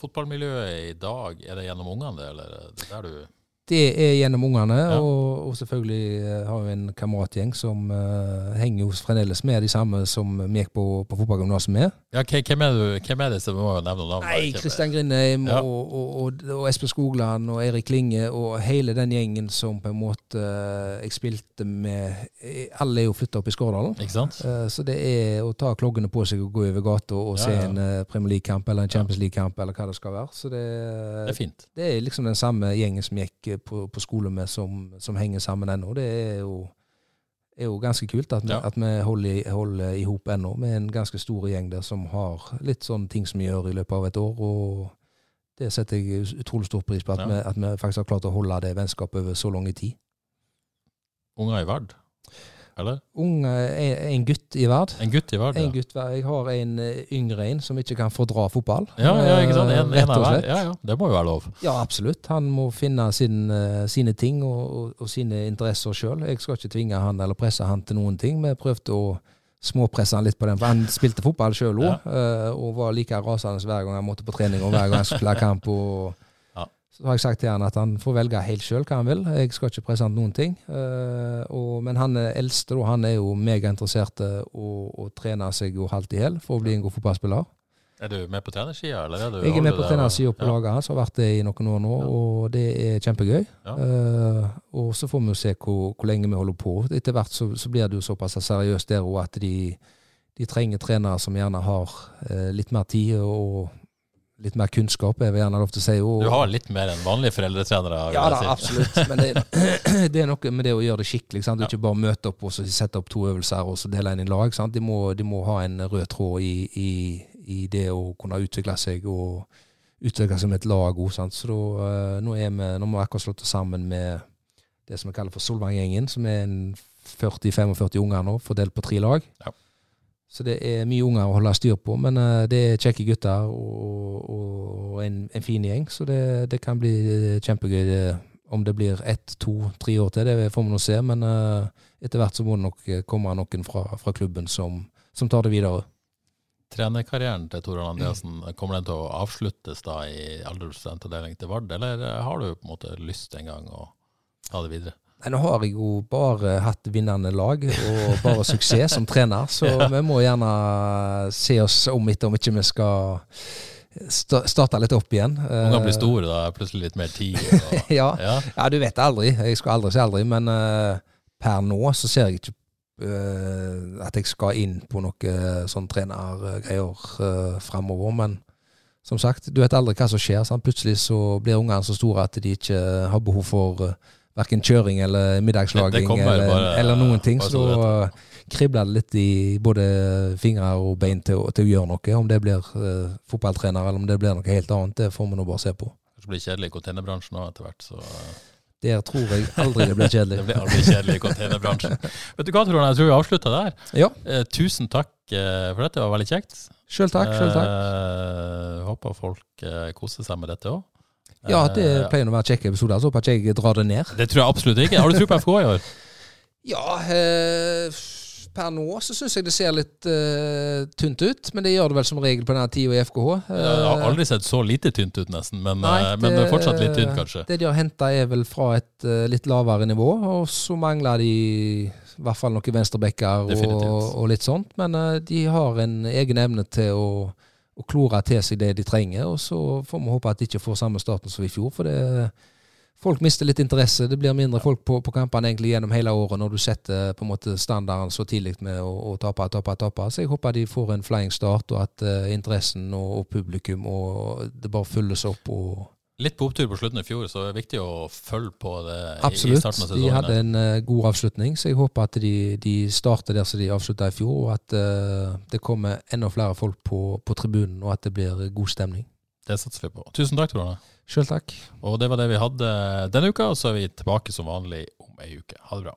Fotballmiljøet i dag, er det gjennom ungene eller er det der du Det er gjennom ungene, Ja. og, og selvfølgelig eh, har vi en kameratgjeng som uh, henger jo fremdeles med de samme som vi gikk på, på fotballgymnaset med. Ja, hvem er, du, hvem er det som må nevne navn? Nei, Kristian Grindheim Ja. og, og, og, Espen Skogland og Eirik Klinge og hele den gjengen som på en måte eh, jeg spilte med Alle er jo flytta opp i Skårdalen. Ikke sant? Uh, Så det er å ta kloggene på seg og gå over gata og Ja, se en uh, Premier League-kamp eller en Champions League-kamp eller hva det skal være. Så det, Det er fint. det er liksom den samme gjengen som gikk på, på skole med, som, som henger sammen ennå. Det er jo, er jo ganske kult at vi, Ja. at vi holder, holder i hop ennå, med en ganske stor gjeng der som har litt sånne ting som vi gjør i løpet av et år. og det setter jeg utrolig stor pris på, at, Ja. vi, at vi faktisk har klart å holde det vennskapet over så lang tid. Unger i Vard? Eller? Unge, en, en gutt i verd. En gutt i verd, En ja. gutt, Jeg har en eh, yngre en som ikke kan fordra fotball. Ja, ja, ikke sant? En, Eh, Rett og slett. Ja, ja. Det må jo være lov. Ja, absolutt. Han må finne sin, eh, sine ting og, og, og sine interesser sjøl. Jeg skal ikke tvinge han eller presse han til noen ting. Vi prøvde å småpresse han litt på den, for han spilte fotball sjøl òg. og var like rasende hver gang han måtte på trening og hver gang han skulle ha kamp. Og, Ja. Så har jeg sagt til han at han får velge helt sjøl hva han vil. Jeg skal ikke presse han noen ting. Eh, og, men han er eldste, og han er jo megainteressert i å, å trene seg jo halvt i hjel for å bli en god fotballspiller. Er du med på trenersida, eller er du Jeg er med på trenersida på ja. laget hans, har vært det i noen år nå, Ja. og det er kjempegøy. Ja. Uh, og så får vi jo se hvor, hvor lenge vi holder på. Etter hvert så, så blir det jo såpass seriøst der òg at de, de trenger trenere som gjerne har uh, litt mer tid og litt mer kunnskap, jeg vil gjerne lov til å si. Og, Du har litt mer enn vanlige foreldretrenere? ja da, si. absolutt. Men det, det er noe med det å gjøre det skikkelig. Sant? Du ikke bare møte opp og så sette opp to øvelser og så dele inn i lag. Sant? De, må, de må ha en rød tråd i, i, i det å kunne utvikle seg og utvikle seg med et lag òg. Så da, eh, nå, er vi, nå må vi akkurat slått oss sammen med det som vi kaller for Solvang-gjengen, som er en 40-45 unger nå, fordelt på tre lag. Ja. Så det er mye unger å holde styr på, men eh, det er kjekke gutter og, og en, en fin gjeng. Så det, det kan bli kjempegøy. Det, om det blir ett, to, tre år til, det får vi nå se. Men eh, etter hvert så må det nok eh, komme noen fra, fra klubben som, som tar det videre. Trenerkarrieren til Tor Arne Andreassen, kommer den til å avsluttes da i aldersstudentavdeling til Vard, eller har du på en måte lyst en gang å ta det videre? Nei, Nå har jeg jo bare hatt vinnende lag og bare suksess som trener, så vi må gjerne se oss om etter om ikke vi skal starte litt opp igjen. Ungene blir Eh, store, da plutselig litt mer tid. Ja, ja. ja, du vet aldri. Jeg skal aldri si aldri, men uh, per nå så ser jeg ikke uh, at jeg skal inn på noe sånn trenergreier uh, framover. Men som sagt, du vet aldri hva som skjer. Sant? Plutselig så blir ungene så store at de ikke har behov for uh, verken kjøring eller middagslaging eller, bare- eller noen ting. Så da kribler det litt i både fingre og bein til, til å gjøre noe. Om det blir uh, fotballtrener eller om det blir noe helt annet, det får vi nå bare se på. Det blir kjedelig i containerbransjen òg etter hvert. så... Der tror jeg aldri det blir kjedelig. Det blir aldri kjedelig i containerbransjen. Vet du hva, Trond? Jeg tror vi avslutter der. Ja, Eh, tusen takk eh, for dette, det var veldig kjekt. sjøl takk. Selv takk. Eh, håper folk eh, koser seg med dette òg. Ja, det pleier å være kjekke episoder, så håper jeg ikke jeg drar det ned. Det tror jeg absolutt ikke. Har du tro på FK i år? Ja, eh, per nå så syns jeg det ser litt uh, tynt ut, men det gjør det vel som regel på denne tida i FKH. Jeg har aldri sett så lite tynt ut, nesten. Men, Nei, det, men fortsatt litt tynt, kanskje. Det de har henta er vel fra et uh, litt lavere nivå, og så mangler de i hvert fall noen venstrebacker og, og litt sånt. Men eh, de har en egen evne til å, å klore til seg det de trenger, og så får vi håpe at de ikke får samme starten som i fjor. for det Folk mister litt interesse. Det blir mindre folk på, på kampene egentlig gjennom hele året når du setter på en måte standarden så tidlig med å, å tape, tape, tape. Så jeg håper de får en flying start, og at uh, interessen og, og publikum og det bare fylles opp. og Litt på opptur på slutten i fjor, så det er viktig å følge på det i- i starten av De sesongen. hadde en uh, god avslutning, så jeg håper at de, de starter der som de avslutta i fjor, og at uh, det kommer enda flere folk på, på tribunen, og at det blir god stemning. Det satser vi på. Tusen takk, Trond. Sjøl takk. Og det var det vi hadde denne uka, og så er vi tilbake som vanlig om ei uke. Ha det bra.